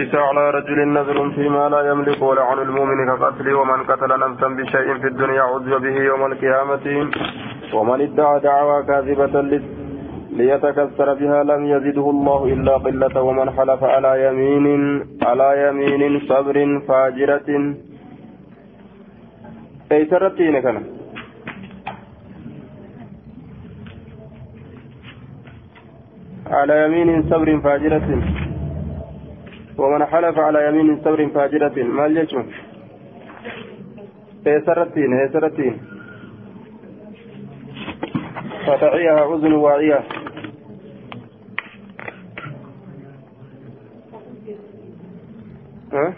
ليس على رجل نذر فيما لا يملك ولا عن المؤمن كقتل ومن قتل نفسا بشيء في الدنيا عذب به يوم القيامة. ومن ادعى دعوى كاذبة ليتكسر بها لم يزده الله إلا قلة. ومن حلف على يمين على يمين صبر فاجرة. أي ترتين كان على يمين صبر فاجرة. ومن حلف على يمين ثور فاجرة ما يجون هيسرتين هيسرتين. فتعيها أذن واعية. ها؟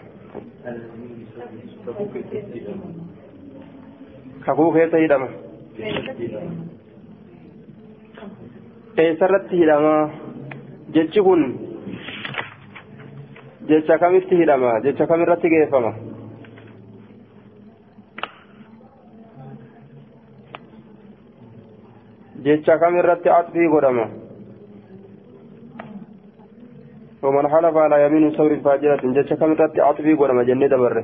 kakuu keessa hidhama eessarratti hidhama jechi kun jecha kamitti hidhama jecha kamirratti geeffama jecha kamirratti atfii godhama ومن حلف على يمين ثور فاجرة جتش كم رتي عطفي قرما جنة دبر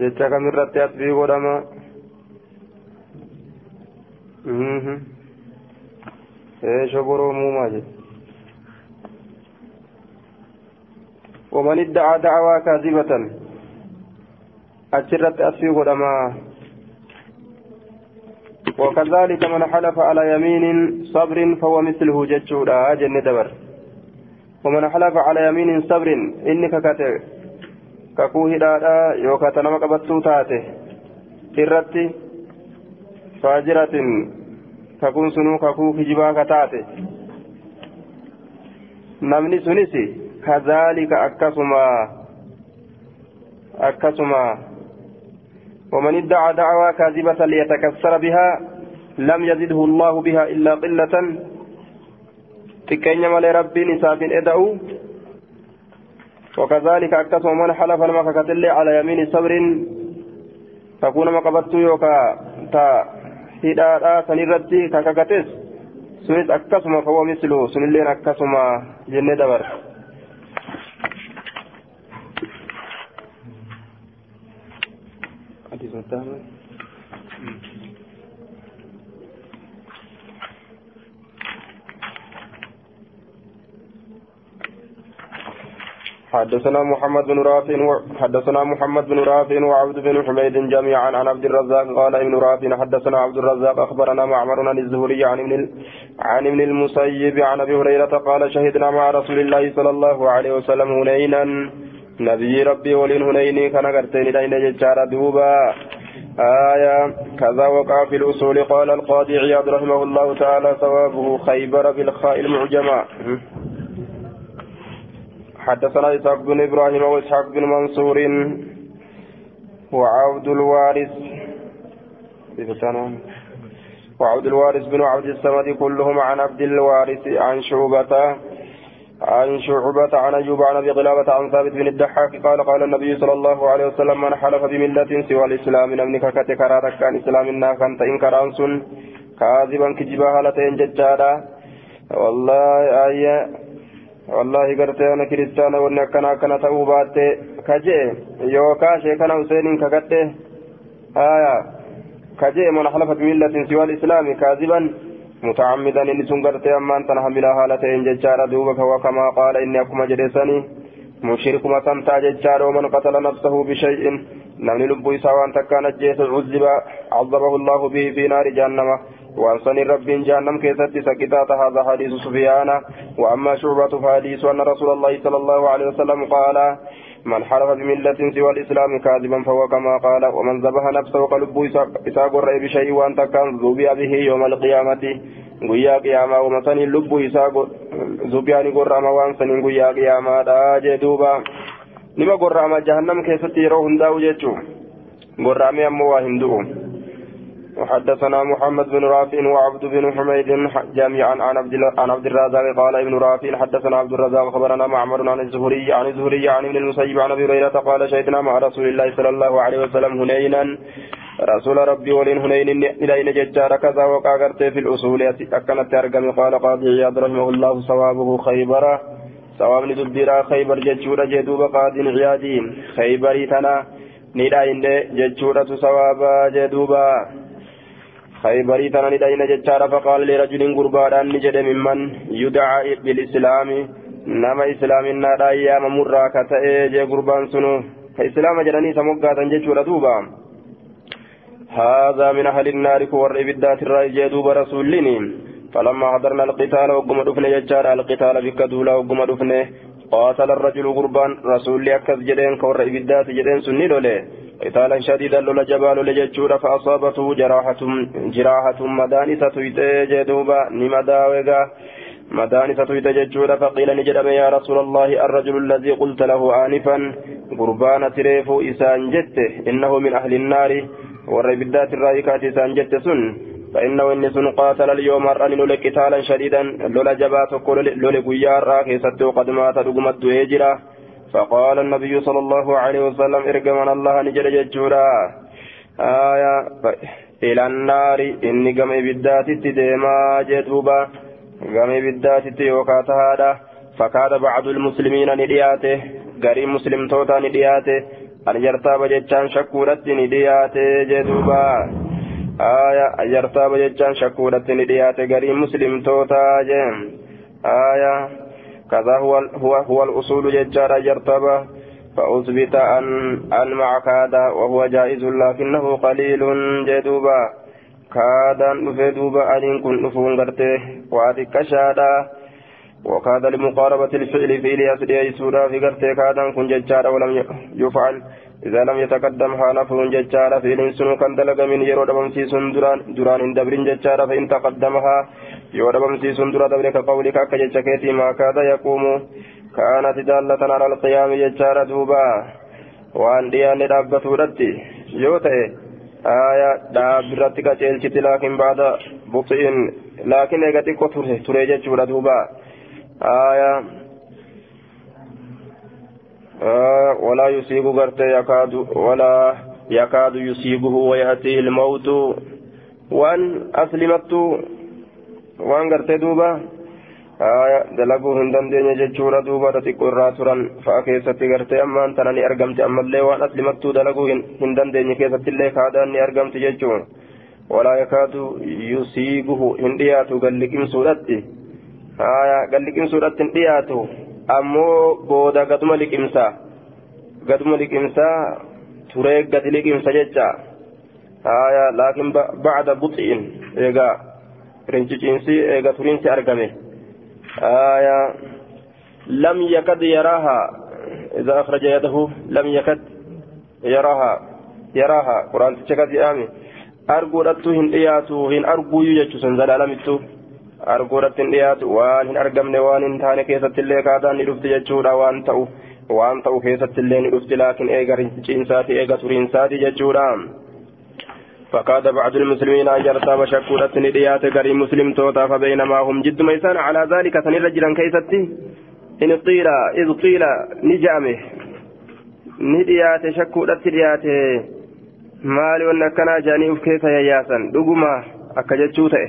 جتش كم رتي عطفي قرما شبرو موما ومن ادعى دعوى كاذبة أجرت أسفي قدما وكذلك من حلف على يمين صبر فهو مثله جتشودا جنة دبر ومن حلف على يمين صبر إنك كتر ككوه دادا يوكا تنمى قبطو تاته irratti faajiratin kakuun sunuu kakuu kijibaa kataate. Namni sunis kazaalika akkasuma akkasuma. ومن ادعى دعوى كاذبة ليتكسر بها لم يزده الله بها إلا قلة تكين مال ربي نساب ادعوا وكذلك أكتم من حلف المكة على يمين صبر تكون مقبت يوكا تا hidhaadhaa sanirratti kakakates sunis akkasuma fawwa mislu sunilleen akkasuma jenne dabar حدثنا محمد بن رافع حدثنا محمد بن رافع وعبد بن حميد جميعا عن عبد الرزاق قال ابن رافع حدثنا عبد الرزاق أخبرنا معمر عن الزهري عن ابن عن ابن المسيب عن أبي هريرة قال شهدنا مع رسول الله صلى الله عليه وسلم هنينا. نبي ربي ولين هنيني كان قرتين لين ججار دوبا. آية كذا وقع في الأصول. قال القاضي عياض رحمه الله تعالى ثوابه خيبر بالخاء المعجمة. حدثنا إسحاق بن إبراهيم وإسحاق بن منصور وعبد الوارث وعبد الوارث بن عبد الصمد كلهم عن عبد الوارث عن شعبة عن شعبة عن أيوب عن أبي قلابة عن ثابت بن الدحاك قال قال النبي صلى الله عليه وسلم من حلف بملة سوى الإسلام نمنك كتكرارك كان إسلامنا كانت إن كرانسون كاذبا كجبا هالتين ججالا والله آية gartee ana kiristaana wanni akkana akkana ta'uu baatte kajee yookaa sheekana huseeniin kagadhe haya kajee man halafa bimillatin siwa alislaami kaaziban متعمدا إني سنقرت أمان تنحمل حالتين ججارة دوبك وكما قال إني أكما جلسني مشرك ما تنتع ججارة ومن قتل نفسه بشيء نمني لبو سوان تكان جيس عذب عذبه الله به في نار جهنم وأنصن رب جهنم كيست سكتات هذا حديث سفيان وأما شعبة فحديث أن رسول الله صلى الله عليه وسلم قال من حرف بملة سوى الإسلام كاذبا فهو كما قال ومن ذبح نفسه قلب إساق الرأي بشيء وأنت كان ذوبي به يوم القيامة. saniin lubbuu isaa zubyaani gorrama waan saniin guyyaa qiyaamaadha jee duuba nima gorrama jahannam keessatti yeroo hundaa'u jechuu gorramee ammoo waa hin du'u وحدثنا محمد بن رافع وعبد بن حميد جميعا عن عبد عن عبد الرزاق قال ابن رافع حدثنا عبد الرزاق خبرنا معمر عن الزهري عن الزهري عن ابن المسيب عن أبي هريرة قال شهدنا مع رسول الله صلى الله عليه وسلم هنينا. رسول ربي ولين هنين إلين ججار كذا وقع في الأصول. أكنت أرقم قال قاضي عياض رحمه الله صوابه خيبر. صواب ندبرا خيبر ججور جدوب قاضي عيادين. خيبري تنا ندين ججورة صوابا جدوبا. خيبري تنا ندين ججار فقال لرجل قربان نجد ممن يدعى بالإسلام نما إسلامنا رايا ممرا كتئي جي قربان سنو إسلام جراني سمقاتا ججورة دوبا هذا من أهل النار كور إبدات الرأي جدوب رسولين فلما حضرنا القتال وقم دفن يجار القتال بك وقم دفن قاتل الرجل قربان رسول أكس جدين كور إبدات جدين سني لولي. قتالا شديدا لولا جبال لججور فأصابته جراحة جراحة مدانسة جدوبا نمداوغا مدانسة ججور فقيل نجدم يا رسول الله الرجل الذي قلت له آنفا. قربان تريفو إسان جت. إنه من أهل النار. irraa hiikaati isaan jette sun فإنه إني سن قاتل اليوم أرأني لولا قتالا شديدا لولا جبا تقول لولا قيا الرا كيست وقد مات رقمت هجرة. فقال النبي صلى الله عليه وسلم ارجم الله نجر ججورا. آية إلى النار إني قم إبدات ديما جدوبا قم إبدات يوكاتها فكاد بعض المسلمين ندياته قريب مسلم توتا ندياته ajartaaba jechaan shakkuudhatti ni dhiyaate jedhuuba aya ajartaaba jechaan shakkuudhatti ni dhiyaate garii muslimtootaa jee aya كذا هو هو هو الأصول ججار أجرتبه فأثبت أن أن مع كادا وهو جائز لكنه قليل جدوبا كادا نفدوبا أن كن نفون قرته وأتك شادا وكاد لمقاربة الفعل في إلياس ليسودا في قرتي كادا كن ولم يفعل إذا لم يتقدم حالفه ججارا في الإنسان كان دلق من يرو دبمسي سندران دران إن دبرين ججارا فإن تقدمها يرو دبمسي سندرا دبرك قولك كججكيتي ما كاد يقوم. كانت دالة على القيام ججارا دوبا. وأن ديان دابة ردي يوتي آية دابرتك تلشت لكن بعد بطئ لكن إيغتك تري ججورا دوبا. آية ولا يصيب غرت يكاد ولا يكاد يصيبه ويأتيه الموت وان أسلمت وان غرت دوبا آية دلقوا هندن دين ججورا دوبا تتقوا الراترا فأكيست غرت أما أنت نني أرقمت أما اللي وان أسلمت دلقوا هندن دين كيست اللي كاداني أرقمت ججون ولا يكاد يصيبه هنديات قال لكم سورتي haya gad liqimsuudhatti hin dhiyaatu ammoo booda gaduma liqimsa gaduma liqimsa turee gadi liqimsa jecha haya laakin bacda buxi'in eega rinciciinsi eega turiinsi argame haya lam yakad yaraaha إذا أخرج يده لم يكد يراها يراها قرآن تشكت يامي أرجو رتو هن إياتو هن أرجو يجتو سنزل ألمتو arguudhatti hin dhiyaatu waan hin argamne waan hin taane keessattillee kaadaan ni dhufti jechuudha waan ta'u waan ta'u keessattillee ni dhufti laakiin eega rinciinsaati eega turiinsaati jechuudha. فكاد بعض المسلمين أن يرتاب شكورة نديات غري مسلم توتا فبينما هم جد ميسان على ذلك سنر رجلا كيستي إن قيل إذ قيل نجامه نديات شكورة نديات maali wanni akkanaa jaanii uf keessa yayyaasan dhuguma akka jechuu ta'e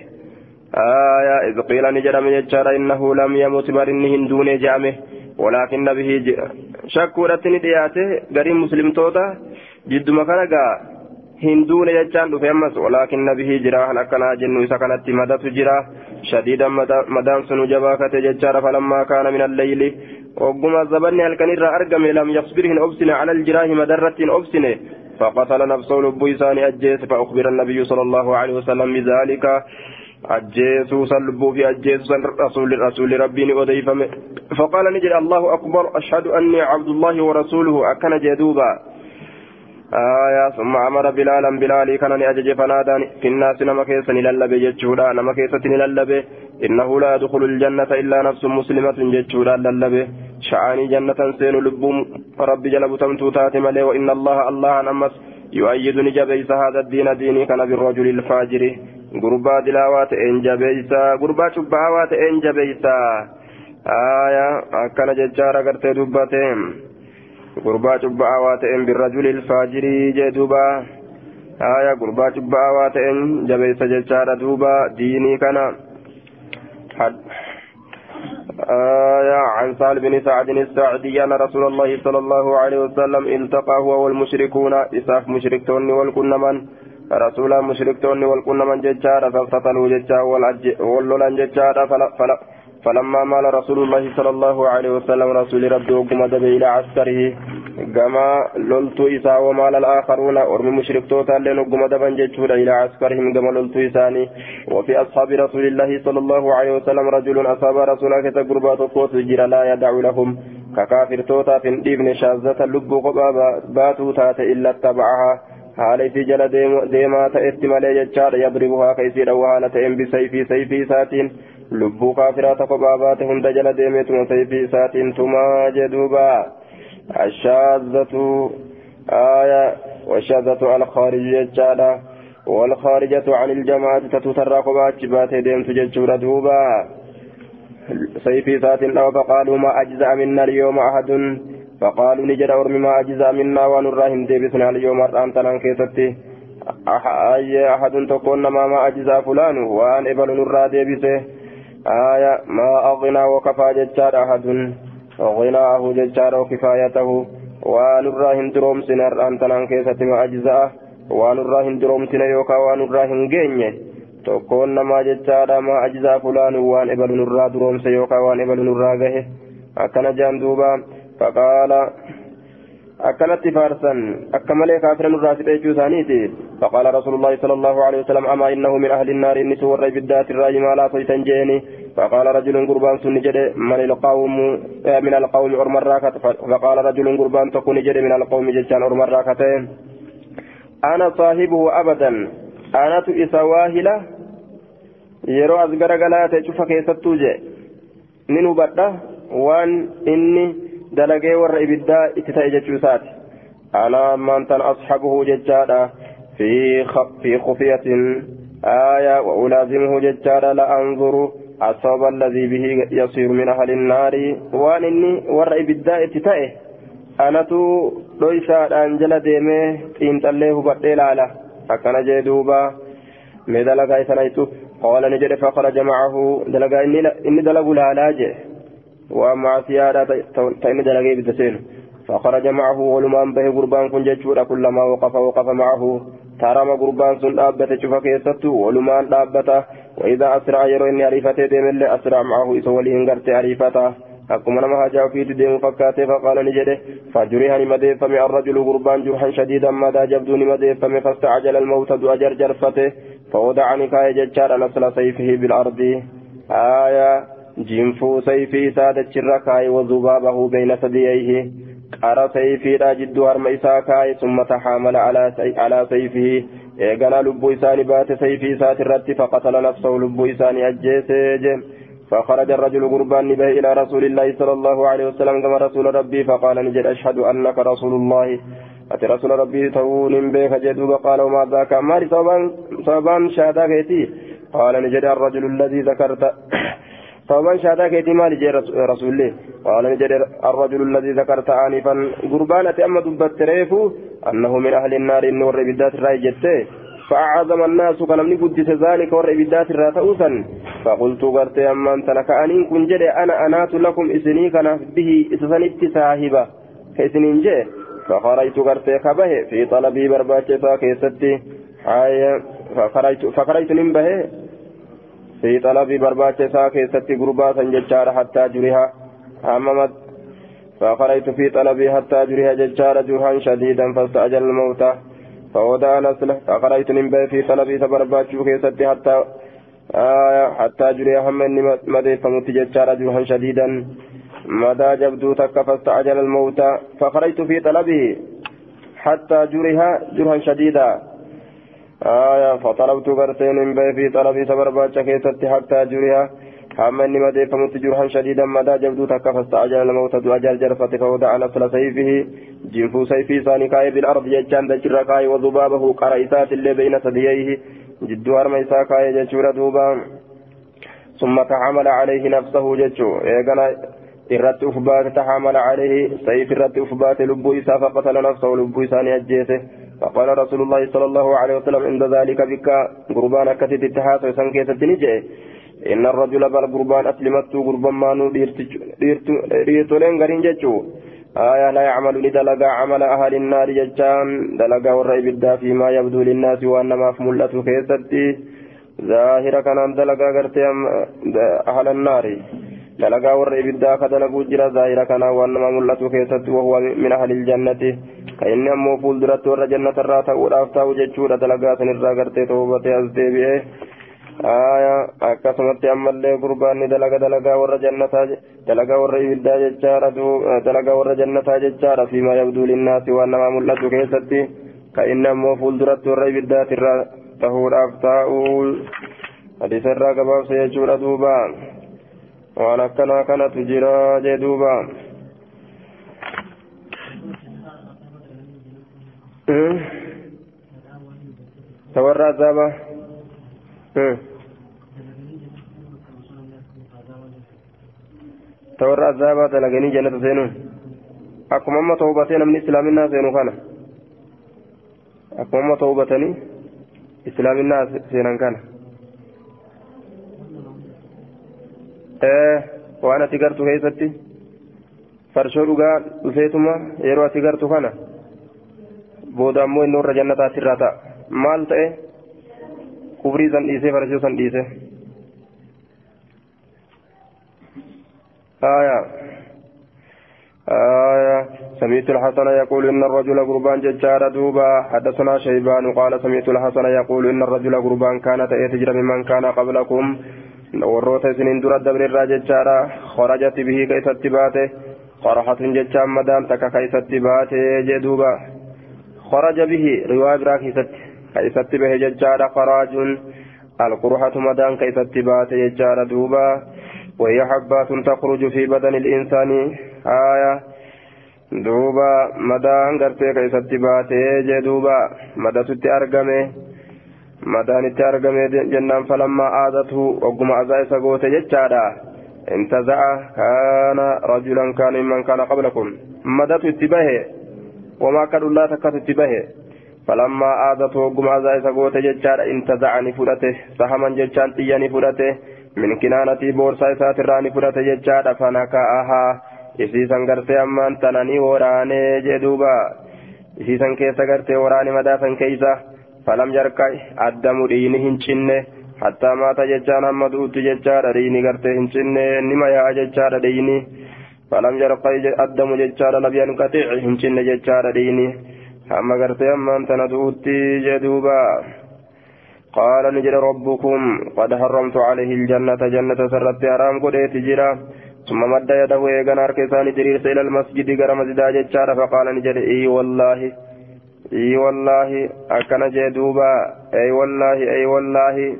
آية إذ قيل نجرم يجار إنه لم يمت برنه هندون جامه ولكن به شكورة ندياته غريم مسلم توتا جد مكانك هندون يجان فهمس ولكن به جراحا أكنا جنو سكنت مدت جرا شديدا مدام سنو جباكة ججار فلما كان من الليل وقم الزبن كان أرقم لم يصبرهن أبسن على الجراح مدرة أبسن فقتل نفسه لبويسان أجيس فأخبر النبي صلى الله عليه وسلم بذلك. أجيسوا صلبوا في أجيسوا رسول رسول ربي أضيفم فقال نجد الله أكبر أشهد أني عبد الله ورسوله أكن جدوبا آية ثم أمر بلالا بلالي كان أجج فنادى في الناس نما كيسا نللبي جتشودا نما كيسا نللبي إنه لا يدخل الجنة إلا نفس مسلمة جتشودا للبي شعاني جنة سين لبوم ربي جلب تمتوتات ملي وإن الله الله نمس يؤيد نجبيس هذا الدين ديني كان بالرجل الفاجر غربا دلاوات إن جبيسا غربا شبهوات إن جبيسا آية أكن ججارة قرتي دبتين gurbaa cubba'aa waa ta'een birrajuli ilfaajirii jee duuba. قربا جبا واتئن جبيس ججار دوبا ديني كان حد آية عن سهل بن سعد السعدي أن رسول الله صلى الله عليه وسلم التقى هو والمشركون إساف مشركتون والكنمن رسولا مشركتون والكنمن ججار فاقتتلوا ججار واللولان ججار فلا فلا فلما مال رسول الله صلى الله عليه وسلم رسول ربي وقم إلى عسكره كما لولت إسا ومال الآخرون ورم مشرك توتا لين وقم دبن جيشور إلى عسكرهم كما لولت إساني. وفي أصحاب رسول الله صلى الله عليه وسلم رجل أصاب رسولك تقربات قوت جرى لا يدع لهم. ككافر توتا في ابن شاذة اللب قبا باتوا تات إلا اتبعها. Haala isii jala deemaa ta'etti malee jechaadha yadribuhaa ka isii dhawwa haala ta'een bisayfii sayfii isaatiin lubbuu kaafiraata kophaa baate hunda jala deemeetuma sayfii isaatiin tumaa jedhuuba ashaazatu آية والشاذة الخارج جتشادا والخارجة عن الجماعة تترى قبات بات ديم تججور دوبا سيفي ذات الله فقالوا ما أجزأ منا اليوم أحد فقالوا نجد أرمي ما أجزأ منا ونراهم ديبسنا اليوم أرآن تنان كيستي أي أحد تقول ما ما أجزأ فلان وأن إبل نرى ديبسه آية ما أغنى وكفى ججار أحد غناه ججار وكفايته waan irraa hin duroomsine har'aan tanaan keessatti ma ajza'a waan irraa hin duroomsine yookaan waan irraa hin geenye tokkoon namaa jechaadha ma ajza'a fulaanu waan ebalu nurraa duroomse yookaan waan ebalu nurraa gahe akkana jaan duuba faarsan akka malee kaafira nurraa sixe jechuu isaaniiti faqaala rasuulullaahi sala allahu alehi wasalam amaa innahu min ahli innaari inni sun warra ibiddaati irraa imaalaa toytan jeeni فقال رجل قربان سن جد من القوم من القوم أرم الراكت فقال رجل قربان تكون جد من القوم ججان أرم الراكت أنا صاحبه أبدا أنا إسواهلة yeroo as garagalaate cufa keessattuu je nin hubadha waan inni ibiddaa itti ta'e jechuu isaati. Anaa ammaan tan asxabuhu jechaadha. Fi kufiyatin aaya wa ulaazimuhu jechaadha la anzuru الصواب الذي به يصير من أهل النار وان إني ور إبدا اتتائه أنا تو ليس أنجل ديمه إن تليه بدي لالا أكن جدوبا مدلقا سنيتو قال نجد فخرج معه دلقا إني دلق لالا جه ومع سيادة تإن دلقا بدسين. فخرج معه ولمان به قربان كن ججورا كلما وقف وقف معه. ترى قربان سن دابته شوف كيستو ولمان دابته وإذا أسرع يرو إني عريفته ديم اللي أسرع معه إسولي هنغرت عريفته. أكما نما هجاو في ديم فكاته فقال نجده فجريها نمده فمي الرجل قربان جرحا شديدا مدى جبدو نمده فمي فاستعجل الموت دو أجر جرفته. فوضع نكاية ججار نسل سيفه بالأرض. آية جنفو سيفي سادة شركاي وذبابه بين ثدييه. قرى سيفي لا جد هرم إساكاي ثم تحامل على على سيفه. إيقنا لبو إساني بات سيفي سات الرد فقتل نفسه لبو إساني أجيسيج. فخرج الرجل قربان به إلى رسول الله صلى الله عليه وسلم كما رسول ربي فقال نجد أشهد أنك رسول الله. أتي رسول ربي تون بك جدوب قال وما ذاك؟ مالي شهدا كيتي قال نجد الرجل الذي ذكرت صوبان شهدا كيتي مالي جي رسول الله قال نجد الرجل الذي ذكرت آنفا قربانة أما دبت ريفو أنه من أهل النار النور بدات الرأي جته فأعظم الناس كلمني قدس ذلك ور بدات الرأتوسا فقلت قرت أما أنت لك أنين كن جد أنا أنات لكم إسني كان به إسسنت صاحبة كإسنين جي فخرجت قرت كبه في طلبي برباچتا كيستي آية. فخرجت فخرجت نمبه في طلبي برباچتا كيستي قربا ججار حتى جرها أمامت فخرجت في طلبي حتى جرها ججار جرها شديدا فاستعجل الموت فودع نسله فخرجت نمبه في طلبي تبرباچو كيستي حتى آية حتى جرها هم إني مدي فمت ججار جرها شديدا مدى جبدو تك فاستعجل الموت فخرجت في طلبه حتى جرها جرها شديدا آية فطلبت قرتين من بي في طلبي سبرباتش كيست حتى جرها هم إني مدي فمت جرها شديدا مدى جبدو تك فاستعجل الموت أجل جرفت فوضع نفل سيفه. جنفو سيفي سانكاي بالأرض يجان دجر كاي وذبابه قرائسات اللي بين ثدييه جدو أرميسا كاي ججور دوبا ثم تعامل عليه نفسه ججو إيقنا irratti uf baate taxamala calayhi sayif irratti uf baate lubbuu isaa faqatala nafsahu lubbuu فقال رسول الله صلى الله عليه وسلم عند ذلك بك قربان كتت اتحاس وسنكيت الدنيجة إن الرجل بل قربان أسلمت قربان ما نو ديرتولين غرين جتشو آية لا يعمل لدلقا عمل أهل النار جتشان دلقا والرأي بالدا فيما يبدو للناس وأنما في ملة كيستي ظاهرة كان دلقا قرتي أهل النار. دلقا والرأي بالدا كدلقوا جرا ظاهرة كان وأنما ملة كيستي وهو من أهل الجنة كأن أمو فول درت ور جنة الراتا ورافتا وجتشورا دلقا سنرا قرتي توبتي أزدي بيه آية akkasumatti ammallee gurbaanni dalaga dalagaa warra jannataa dalagaa warra ibiddaa jechaadha dalagaa warra jannataa jechaadha fiimaa yabduu linnaasi waan namaa mul'atu keessatti ka inni ammoo fuulduratti warra ibiddaatirraa tahuudhaaf taa'uu hadiisa irraa gabaabsa jechuudha duuba waan akkanaa kanatu jira jee duuba tawarra azaaba tawarra azaabaa dalaganii jannata seenuun akkuma amma tawbatee namni islaaminaa seenu kana akkuma amma tawbatanii islaaminaa seenan kana waan ati gartu keessatti farshoo dhugaa dhufeetuma yeroo ati gartu kana booda ammoo inni warra jannataatti irraa ta'a maal ta'e kubrii san dhiisee farshoo san dhiisee آية آية سمعت الحسن يقول إن الرجل قربان ججار دوبا حدثنا شيبان قال سمعت الحسن يقول إن الرجل قربان كانت يتجرى ممن كان قبلكم bihi ka isatti baate qarahatun jechaan madaan takka ka isatti baate jee duuba kharaja bihi riwaa biraa keessatti ka isatti bahe jechaadha kharaajun alqurhatu madaan ka isatti baate jechaadha duuba وهي حبات تخرج في بدن الإنسان آية دوبا مدان غرتي كيست madaanitti argame jennaan falammaa aadathu ogguma azaa isa goote jechaadha. Intaza'a kaana rajulan kaana mimman kaana qablakum. Madatu itti bahe wama akka dhullaa takkatu itti bahe. Falammaa aadathu ogguma azaa isa goote jechaadha. Intaza'a ni fudhate sahaman jechaan xiyya ni fudhate min kinaanatii boorsaa isaatirraa ni fudhate jechaadha. Fanaka'ahaa isiisan gartee ammaan tana ni waraanee jee duuba. Isiisan keessa gartee waraane madaasan keeysa. Cinne hattaa maata jechaan hamma du'utti jechaadha dhiini gartee hin cinne nima yaa'a jechaadha dhiini falam jarkay addamu jechaadha labyan qaxiici hin cinne jechaadha dhiini hamma gartee ammaan tana du'utti jedhuuba قال نجد ربكم قد حرمت عليه الجنة جنة سرت حرام قديت جرا ثم مد يده يغن اركسان جريرس إلى المسجد مسجد جتشار فقال نجد اي والله اي والله أكن جدوبا اي والله اي والله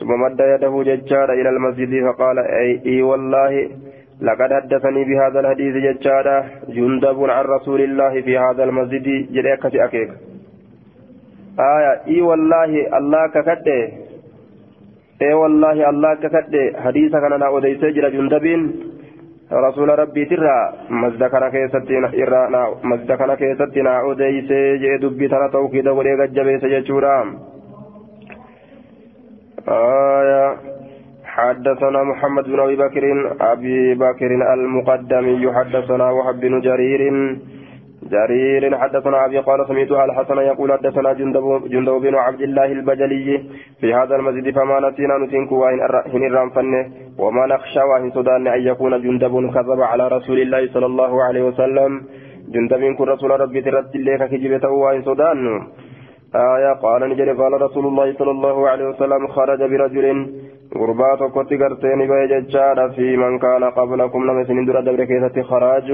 ثم مد يده جتشار إلى المسجد فقال اي اي والله لقد حدثني بهذا الحديث جتشار جندب عن رسول الله في هذا المسجد جريك أكيك آية إي والله الله ككده إي والله الله ككده حديث كان أنا أوديس جرى جندبين رسول ربي ترى مزدكنا كيستنا إرانا مزدكنا كيستنا أوديس جدبي ترى توكيد وليغا جبيس جتشورا آية. حدثنا محمد بن أبي بكر أبي بكر المقدمي حدثنا وهب بن جرير جرير حدثنا أبي قال سمعت الحسن يقول حدثنا جندب, جندب بن عبد الله البجلي في هذا المسجد فما نسينا نتنك وإن الرانفن وما نخشى وإن صدان أن يكون جندب كذب على رسول الله صلى الله عليه وسلم. جندب كن رسول ربي ترد لك كجبته وإن صدان آية قال نجري قال رسول الله صلى الله عليه وسلم خرج برجل غربات قرتين بيججار في من كان قبلكم لم يسن در دبر كيسة خراج.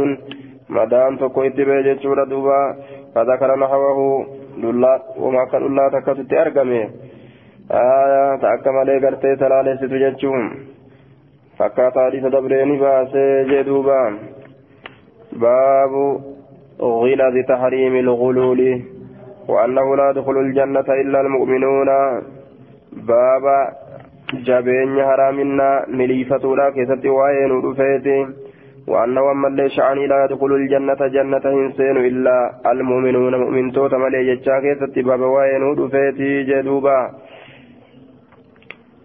مدام tokko itti bee jechuudha duuba fadakara nahawahu wama akka dhullaa takkasitti argame ta akka malee gartee salaalessitu jechuun fakkaata hadiisa dabreeni baasee jee duuba baabu غلظ تحريم الغلول وأنه لا يدخل الجنة إلا المؤمنون بابا جبين حرامنا مليفتولا كيست وين ودفيتي وأن ومن ليش عني لا يدخل الجنة جنة إنسان إلا المؤمنون مؤمن توتا ملي جتشاكي تتباب وينود فيتي جدوبا.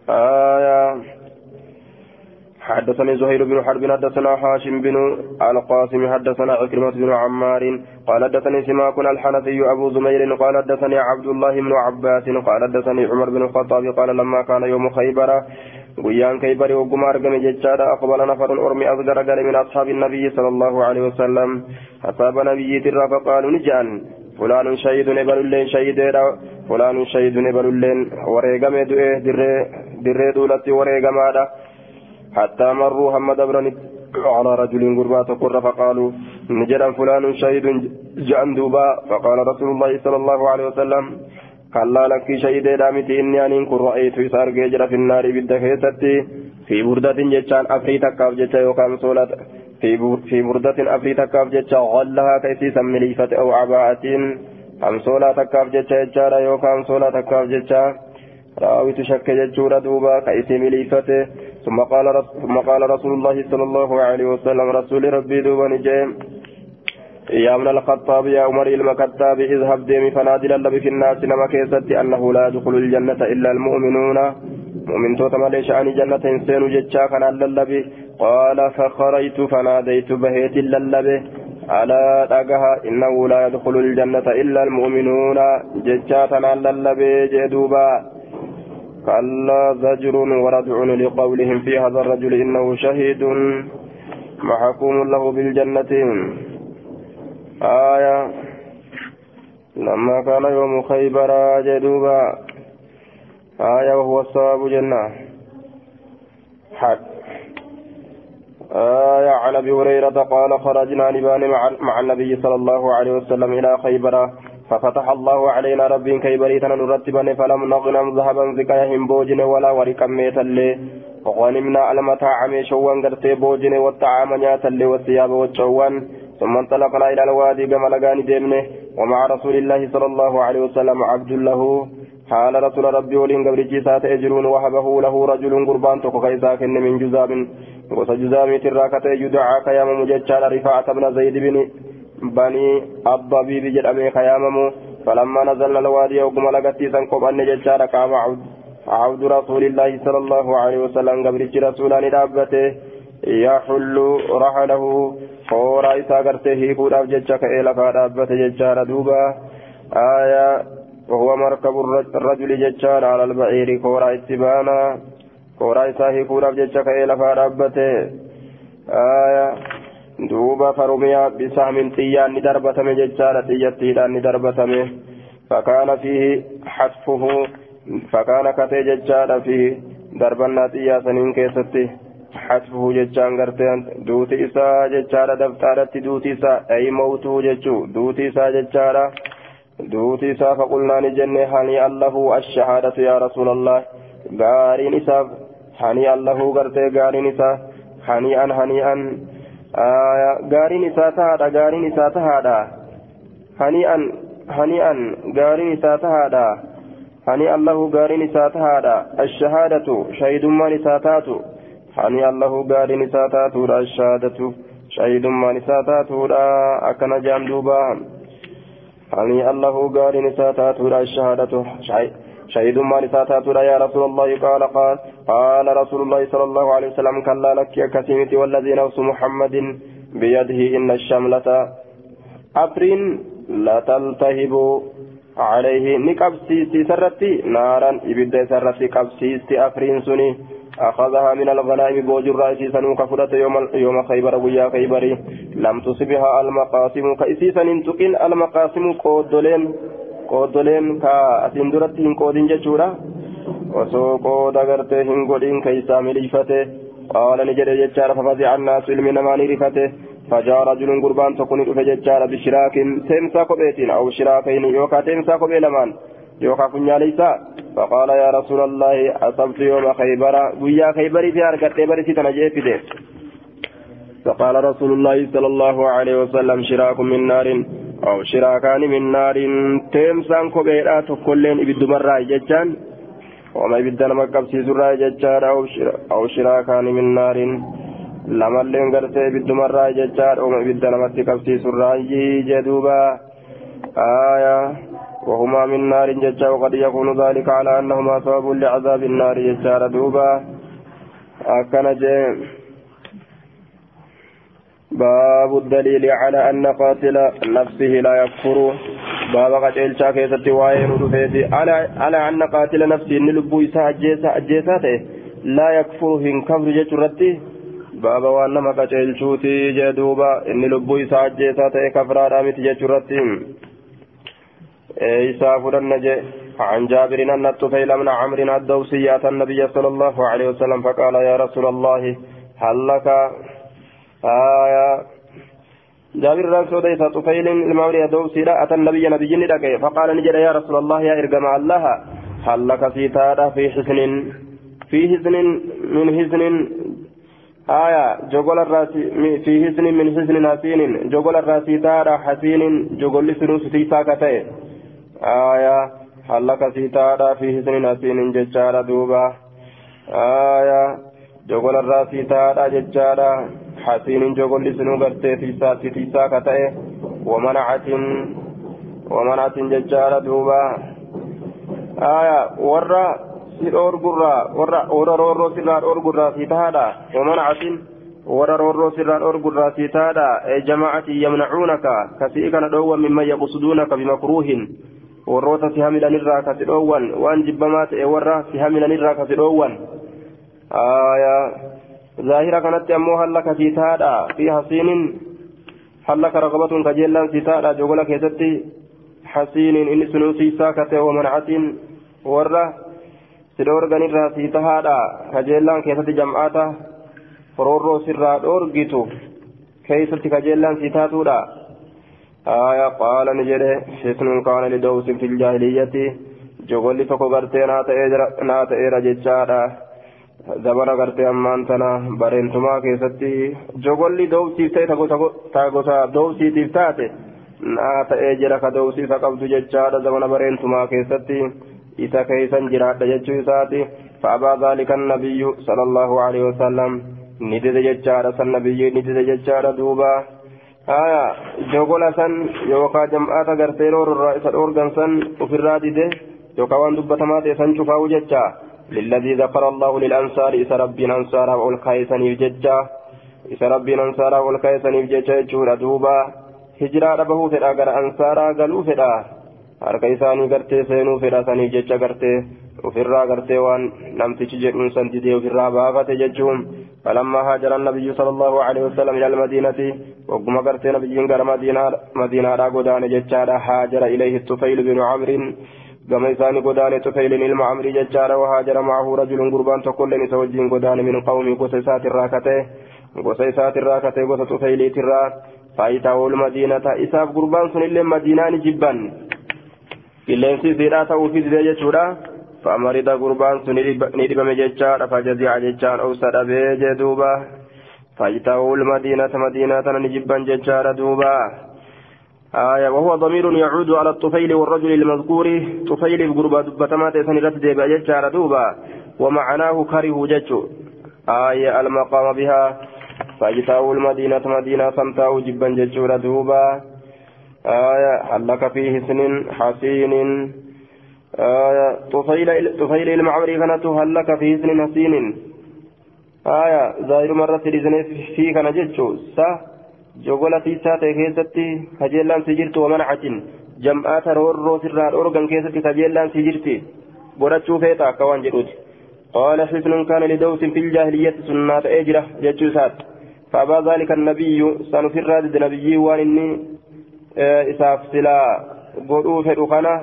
آية. حدثني زهير بن حرب حدثنا هاشم بن القاسم حدثنا عكرمة بن عمار قال حدثني سماك الحنفي أبو زمير قال حدثني عبد الله بن عباس قال حدثني عمر بن الخطاب قال لما كان يوم خيبر guyyaan kaybari hogguma argame jechaadha aqbala nafarun ormi as garagale min ashaabi nabiyyi sala allahu alaihi wasallam asaaba nabiyyiitirraa faqaaluu ni je'an fulaanun shahidun ebalulleen shahideedha fulaanun shahidun ebalulleen wareegame du'e dirree duulatti wareegamaadha hattaa marruu hamma dabrani على رجل قربات قر فقالوا نجد فلان شهيد جأن دوبا فقال رسول الله صلى الله عليه وسلم كلا لك شهيد دامتي إني أن كن رأيت يسار جرى في النار كيستي في بردة جتان أفري تكاف جتا يوكام صولة في بردة أفري تكاف جتا غلها كيسي سمليفة أو عباءة أم صولة تكاف جتا جارة يوكام صولة تكاف جتا راوي تشك جتشورة دوبا كيسي مليفة ثم قال رسول الله صلى الله عليه وسلم رسول ربي دوبا نجيم يا ابن الخطاب يا عمر المكتاب اذهب ديمي فنادل اللبي في الناس نما كيست أنه لا يدخل الجنة إلا المؤمنون. مؤمن توت مالي شأن جنة إنسان جتشا كان اللبي. قال فخرجت فناديت بهيت اللبي. على دقها إنه لا يدخل الجنة إلا المؤمنون. جتشا كان اللبي جدوبا. كلا زجر وردع لقولهم في هذا الرجل إنه شهيد. محكوم له بالجنة. آية لما كان يوم خيبر جدوبا آية وهو الصواب جنة. حد. آية عن أبي هريرة قال خرجنا نبان مع, النبي صلى الله عليه وسلم إلى خيبر ففتح الله علينا رب كيبريتنا نرتبا فلم نغنم ذهبا زكايهم بوجن ولا ورقا ميتا لي وغنمنا المتاع ميشوان قرتي بوجن والطعام نياتا لي والثياب والشوان. ثم انطلقنا إلى الوادي كما لقاني ديمنه ومع رسول الله صلى الله عليه وسلم عبد له. حال رسول ربي ولين قبل جيسات أجرون وهبه له رجل قربان تقو كيساك من جزاب. وص جزام تراكة يدعى كيام مججال رفاعة بن زيد بن بني الضبيب جرأمي خيامم فلما نزلنا الوادي وقم لقتي سنقب أن ججال قام عبد عبد رسول الله صلى الله عليه وسلم قبل رسولان دابته. يحل رحله. فورا إسا قرته هيكوداف ججا كأي لفا دابته ججال دوبا آية وهو مركب الرجل ججال على البعير فورا اتبانا فورا إسا هيكوداف ججا كأي لفا دابته آية دوبا فرمي بسهم تيان ندربتم ججال تيتيدان ندربتم فكان فيه حتفه فكان كتي ججال فيه دربنا تياسنين كيستي حسبه جتشان غرتين دوتي إسا جتشارا دفتارت دوتي إسا أي موته جتشو دوتي إسا جتشارا دوتي إسا فقلنا نجنة هني الله الشهادة يا رسول الله غارين إسا هني الله غرتي غارين إسا هنيئا هنيئا آية غارين إسا تهادا غارين إسا تهادا هنيئا هنيئا غارين إسا تهادا هني الله غارين إسا تهادا الشهادة شهيد ما نساتاتو hani allahu gaariin isaa taatuudha shahaadatu shahidummaan isaa taatuudha akkana jaan duuba hani allahu gaariin isaa taatuudha shahaadatu shahidummaan isaa taatuudha yaa rasuula allahi qaala qaal qaala rasuulu allahi sala allahu alehi wasalam kallaa lakki akkasimiti walladii nafsu muhammadin biyadihi inna shamlata afriin lataltahibu عليه نقبسيستي سرتي نارا إبدا سرتي قبسيستي أفرين سني أخذها من الغنائم بوجر رأسي سنوك فرت يوم, يوم خيبر ويا خيبري لم تصبها المقاسم كإسيسا انتقن المقاسم قودلين قودلين كأسندرت قودين جشورا osoo qooda gartee hin godhin keeysaa miliifate qaala ni jedhe jechaadha rifate فجاء رجل قربان تكون ججارة بشراك تمسا كوبيتين أو شراكين يوكا تمسا كوبي لمان ليسا فقال يا رسول الله أصبت يوم خيبر. ويا خيبر في أركت خيبر ستنجي في دير فقال رسول الله صلى الله عليه وسلم شراك من نار أو شراكان من نار. تمسا كوبيرا تكلين إبد مرة ججان. وما إبد نمكب سيزرا ججار أو شراكان من نار. lamalleen gartee ibiddumarraa jechaadha uma ibidda namatti qabsiisurraayyii jedhuuba aayaa وهما من نار ججا وقد يكون ذلك على أنهما سبب لعذاب النار ججا دوبا أكن باب الدليل على أن قاتل نفسه لا يكفر. باب قتل شاكيسة وائر رفيتي على أن قاتل نفسه إن لبو إساء أجيساته لا يكفر هن كفر جترتي باب وأنما قتل شوتي جدوبا إن لبو إساء أجيساته كفر آمت إيسا فرنجي عن جابر أن الطفيل من عمرو الدوسي أتى النبي صلى الله عليه وسلم فقال يا رسول الله هل لك؟ آية. جابر رسول الله طفيل المولى دوسي أتى النبي نبي لك. فقال نجد يا رسول الله يا إرقم الله هل لك سيتارا في حسن؟ في حسن من حسن. آية. جوغل الراسي في حسن من حسن حسين جوغل الراسي تارا حسين. جوغل سنوس تيساكتين آية لك سيتارا في حسن حسين ججارة دوبا آية جوغل الراسي تارا ججارة حسين جوغل سنو غرتي تيسا تيسا كتئ ومنعة ومنعة ججارة دوبا آية ورّا سيرور غرّا ورّا ورّا رورو سيرار اور غرّا سيتادا ومنعة ورّا رورو سيرار اور غرّا سيتادا أي جماعة يمنعونك كسيئك ندعو مما يقصدونك بمكروه warroota si hamilan irraa kasi dhoowwan waan jibbamaa ta'e warra si hamilan irraa kasi dhoowwan zaahira kanatti ammoo halla kasii taadha fi hasiinin halla karaqabatun kajeellaan si taadha jogola keessatti hasiiniin inni sunuusiisaa kate wamancatiin warra si dhoorgan irraa si tahaadha kajeellaan keessatti jam'aata roorroo sirraa dhoorgitu keessatti kajeellaan si taatuudha آية قال نجري حسن كان لدوس في الجاهلية. جغل تكو غرتي نات إيرا جتشارا زمن غرتي أمان تنا. برنتما كيستي. جغل دوسي تاغوتا دوسي تفتاتي نات إيجرا كدوسي فقبض جتشارا زمن برنتما كيستي. إذا كيسن جراد جتشو إساتي فأبى ذلك النبي صلى الله عليه وسلم. ندد جتشارا سنبي ندد جتشارا دوبا. San yookaa jam'aata gartee roororraa isa dhoorgan san ofirraa dide yookaa waan dubbatamaa ta'e san cufaa'u jecha للذي ذكر الله للأنصار إذا ربنا أنصارا والكايسن يججا إذا ربنا أنصارا والكايسن يججا يجورا دوبا هجرا ربه فدا غر أنصارا قالوا فدا harka isaanii gartee seenuu fedha sanii jecha gartee ofirraa gartee waan namtichi jedhuun san didee ofirraa baafate jechuun فلما هاجر النبي صلى الله عليه وسلم إلى المدينة وقم قرت نبي قال مدينة مدينة قدان ججارة هاجر إليه الطفيل بن عمرو قام إساني قدان طفيل إلما عمرو ججارة وهاجر معه رجل قربان تقول نتوجه قدان من قوم قسيسات الراكته قسيسات الراكته قس طفيل ترى فايته المدينة إساف قربان سن إلا مدينة جبا qilleensi siidhaa ta'uu fi didee jechuudha fa'amarida gurbaan sun ni dhibame jechaadha fajazi'a jechaan obsa dhabee jee duuba fayita'uul madiinata madiinaa tana ni jibban jechaadha duuba آية وهو ضمير يعود على الطفيل والرجل المذكور طفيل بقربة دبتمات سنرد ديبا جتشار دوبا ومعناه كره جتشو آية المقام بها فاجتاو المدينة مدينة سمتاو جبا جتشور دوبا آية هل لك فيه سن حسين. آية طفيل طفيل المعمري كانت هل لك فيه سن حسين. آية ظاهر مرة لزن في كان جتشو سا جوغولا في ساتة كيستي كجيلان سجرت ومنعة جمعات رورو سرار أورغان كيستي كجيلان سجرتي براتشو فيتا كوان جروت قال حسن كان لدوس في الجاهلية سنة أجرة جتشو سات. فأبى ذلك النبي. سنفر راد نبي وانني. Isaaf silaa godhuu fedhu kana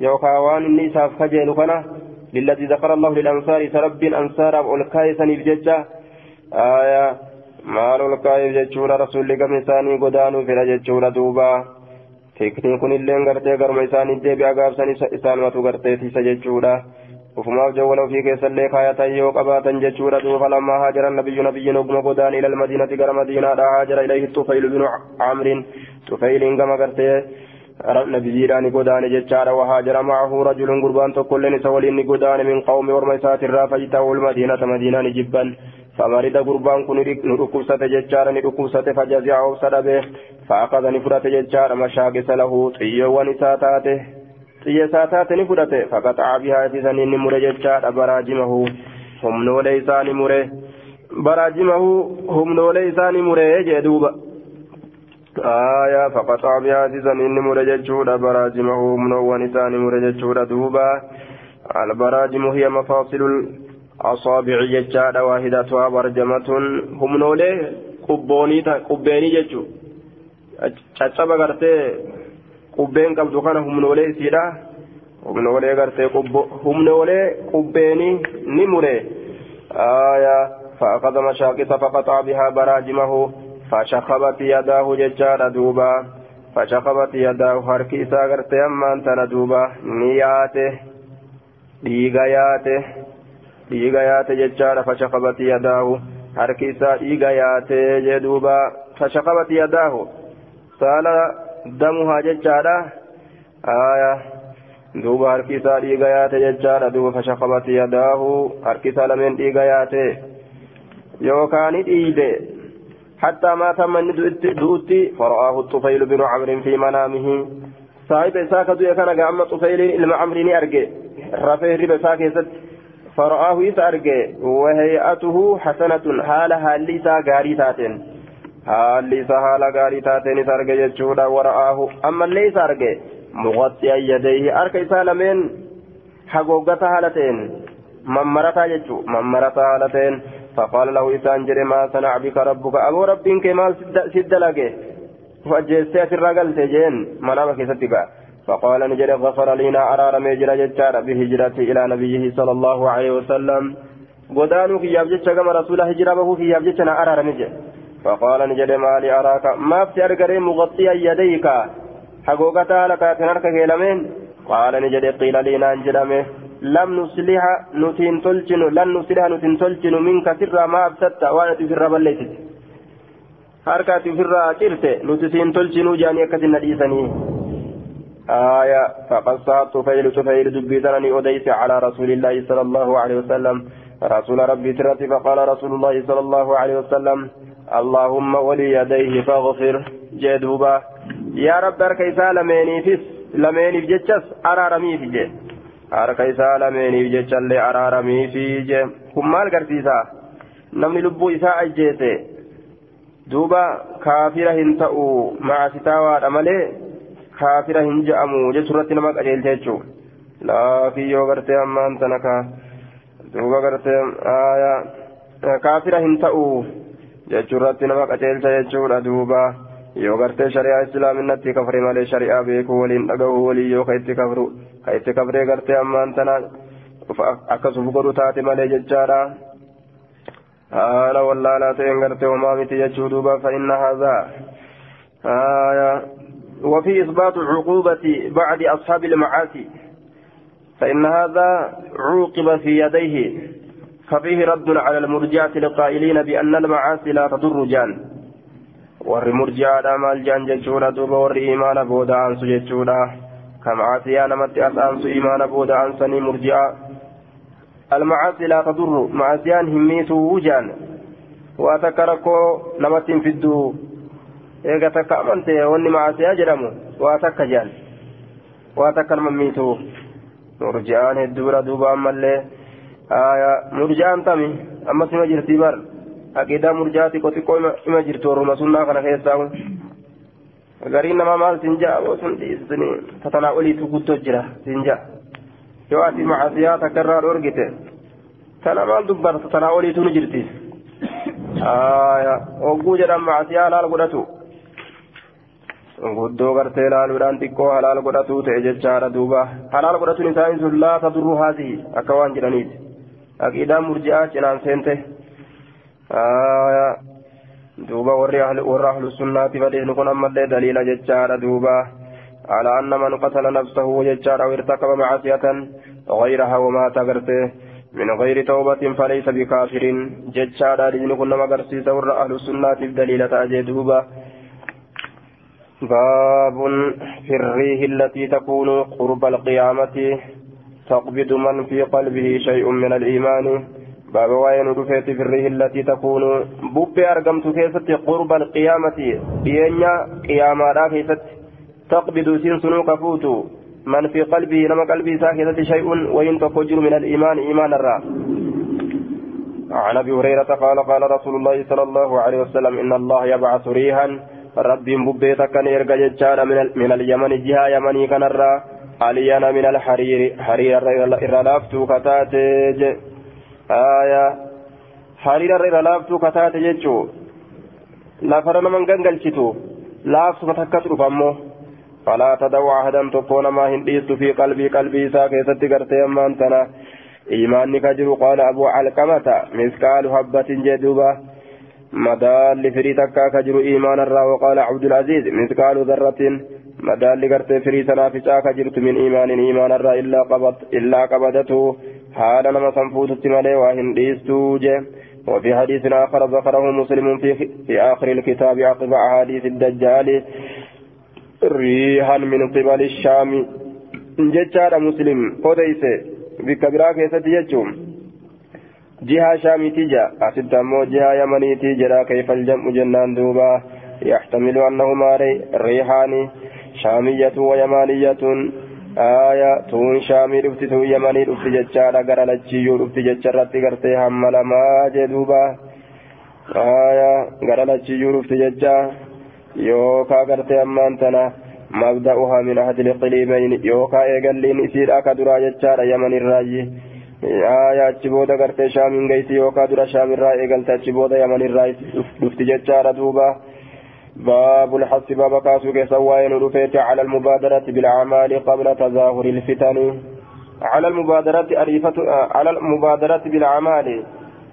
yookaan waan inni isaaf kajeelu kana للذي ذكر الله للأنصار سرب أنصار والكايسا نفججا آية maal ol kaa'eef jechuudha rasuulli gama isaanii godaanuu fedha jechuudha duuba tikni kun illee gartee garma isaanii deebi'a gaabsan isaanumatu garteetisa jechuudha yoo qabaatan jechuudha duuba lammaa haajara nabiyyu nabiyyiin oguma godaan ila almadiinati gara madiinaadha haajara ilayhi tufaylu binu camrin tufayliin gama gartee nabiyyiidhaan godaane jechaadha wahaajara macahu rajulun gurbaan tokkolleen isa waliin ni godaane min qawmi orma isaatirraa fajta'u lmadiinata madiinaa ni jibban فمرض قربان كن نركوسة ججار نركوسة فجزع وصد به فأخذ نفرة ججار مشاكس له طيو ونساتاته طيو ساتات نفرة فقطع بها في سنين مر ججار براجمه هم نولي إسان مره براجمه هم نولي إسان مره جدوبا آية فقطع بها في سنين مر ججار براجمه هم نولي إسان مر ججار دوبا البراجم هي مفاصل الأصابع ججار واحدتها برجمة هم نولي قبوني قبيني ججو caccaba gartee qubbeen qabdu kana humnoolee isiidha humnoolee gartee humnoolee qubbeenii ni mure فأخذ مشاقص فقطع بها براجمه فشخبت يداه ججار دوبا فشخبت يداه هركي ساغرت أمان تندوبا نياته dhiiga yaate dhiiga yaate jechaadha fashaqabati yadaahu harki isaa dhiiga yaate jee duuba fashaqabati yadaahu saala damuhaa jechaadha aya duuba harki isaa dhiiga yaate jechaadha duuba fashaqabati yadaahu harki isaa lameen dhiiga yaate yookaani dhiide حتى مات من دؤتي فرآه الطفيل بن عمرو في منامه صاحب إساك دوية كان قام طفيل إلما عمرو أرجع rafee hirriba isaa keessatti fara'aahu isa arge wahay'atuhu hasanatun haala haalli isaa gaarii taateen haalli isaa haala gaarii taateen isa arge jechuudha wara'aahu ammallee isa arge. Muqaxxi'an yadayhi harka isaa lameen hagooggataa haala ta'een mammarataa jechuu. Mammarataa haala ta'een فقال له إسان جري ما صنع بك ربك أبو ربك كمال سد لك فجيستي الرجل تجين منامك ستبقى فقال نجري غفر لنا أرار ميجر ججار بهجرتي إلى نبيه صلى الله عليه وسلم قدانو في يابجتش كما رسول هجرة في يابجتنا أرار ميجر فقال نجري ما لي أراك. ما في أرقري مغطيا يديك. حقوقتا لك تنرك كيلمين. قال نجري قيل لنا انجرمه لم نصلح نتين تلجن لن نصلح نتين تلجن منك سر ما أبسطت وأنا تفر بليتت harkaa ofirraa cirte nuti siin tolchinuu jaanii akkasin nadhiisanii آية. فقصها طفيل طفيل دبيتني أديس على رسول الله صلى الله عليه وسلم. رسول ربي ترتي فقال رسول الله صلى الله عليه وسلم. اللهم ولي يديه فاغفر جدوبا يا رب أركيسا لميني فيس لميني بجتشس أرارمي في جي أركيسا لميني بجتشل أرارمي في جي هم مال قرسيسا نمني لبو إساء أجيسي دوبا كافرة هنتأو مع ستاوى أمالي kaafira hin je'amu jechuurratti nama qajeelcha jechuun laafii yoo gartee ammaan tana ka duuba gartee kaafira hin ta'u jechuurratti nama qajeelcha jechuudha duuba yoo gartee shari'aa islaaminatti kafre malee shari'aa beekuu waliin dhagahu walii yoo ka itti kafru ka itti kafree gartee ammaan tana akkasuma godhu taate malee jechaadha haala wallaalaa ta'een gartee homaa miti jechuu duuba fa'inna haazaa وفي إثبات عقوبة بعد أصحاب المعاصي فإن هذا عوقب في يديه ففيه رد على المرجعة القائلين بأن المعاصي لا تضر جان warri murji'aadha maal jaan jechuudha duuba warri imaana booda aansu jechuudha kamacaasiyaa namatti as aansu imaana booda aansanii murji'a almacaasi laa tadurru macaasiyaan hin miituu jaan waa takka rakkoo namatti hin fidduu eega takka amante wanni macaasiyaa jedhamu waa takka jaan waa takka nama miituu murji'aan hedduudha duuba ammallee murji'aan tami ammas ima jirtii bar aqiidaa murji'aati xiqqoo ima jirtu warruma sunnaa kana keessaa gariin namaa maal siin ja'a sun dhiisni tatanaa oliitu guddoo jira siin ja'a yoo ati macaasiyaa takka irraa dhorgite tana maal dubbata tatanaa oliitu ni jirti hogguu jedhan macaasiyaa halaal godhatu guddoo gartee laaluudhaan xiqqoo halaal godhatu ta'e jechaadha duuba halaal godhatuun isaanii sun laata duruu haasii akka waan jedhaniiti aqiidaan murji'aa cinaan seente. Duuba warri ahlu sunnaati fadhiisni kun ammallee daliila jechaadha duuba. على أن من قتل نفسه ججار أو ارتكب معصية غيرها ومات غرته من غير توبة فليس بكافر ججار لجن كنا مغرسيس ور أهل السنة الدليلة أجدوبا باب في الريح التي تكون قرب القيامة تقبض من في قلبه شيء من الإيمان. باب وين رفيت في الريه التي تكون. بوبي أرقمت كيست قرب القيامة. ينيا قيامة لا تقبض سين سنوك فوتو من في قلبه نما قلبي ساكتة شيء وإن تفجر من الإيمان إيمان الرا. عن أبي هريرة قال قال رسول الله صلى الله عليه وسلم إن الله يبعث ريحا. ربي ببيتك كان يرجع من, من اليمن جهة يمني كان الرا. علينا من الحرير حرير الرلافتو كتاتج آية حرير الرلافتو كتاتج جتشو لا فرنا من قنقلشتو لافتو كتكتر فمو فلا تدعو أحدا تكون ما هنديست في قلبي قلبي ساكتت قرتي أمان تنا إيمانك جرو قال أبو علقمة مسكال حبة جدوبة مدال فريتك كجر إيمان الرا وقال عبد العزيز مثقال ذرة مدال قرت فري سنافسا كجرت من إيمان إيمان الرا إلا قبض إلا قبضته حال نما سنفوت ملي وهن وفي حديث آخر ذكره مسلم في, في آخر الكتاب عقب أحاديث الدجال ريحا من قبل الشام ججار مسلم قديس بكبرى كيست يجوم جهة شامتي جاء أسدمو جهة يمنيتي جرى كيف الجمع جنان دوبا يحتمل أنهما ريحان شامية ويمانية آية تون شامي رفت تون يمني رفت ججارة غرى لجيو رفت ججارة غرتي هم لما جدوبا آية غرى لجيو رفت ججارة يوكا غرتي أمان تنا مبدأها من أحد القليمين يوكا إيقالين إسير أكا درا ججارة يمن الراجي آية أتشبودا غرتي شامين غيسي يوكا درا شام الراجي إيقالت أتشبودا يمن الراجي دفت ججارة دوبا باب الحث باب كاسو كيسوين رفيت على المبادرة بالأعمال قبل تظاهر الفتن. على المبادرة أريفة على المبادرة بالأعمال.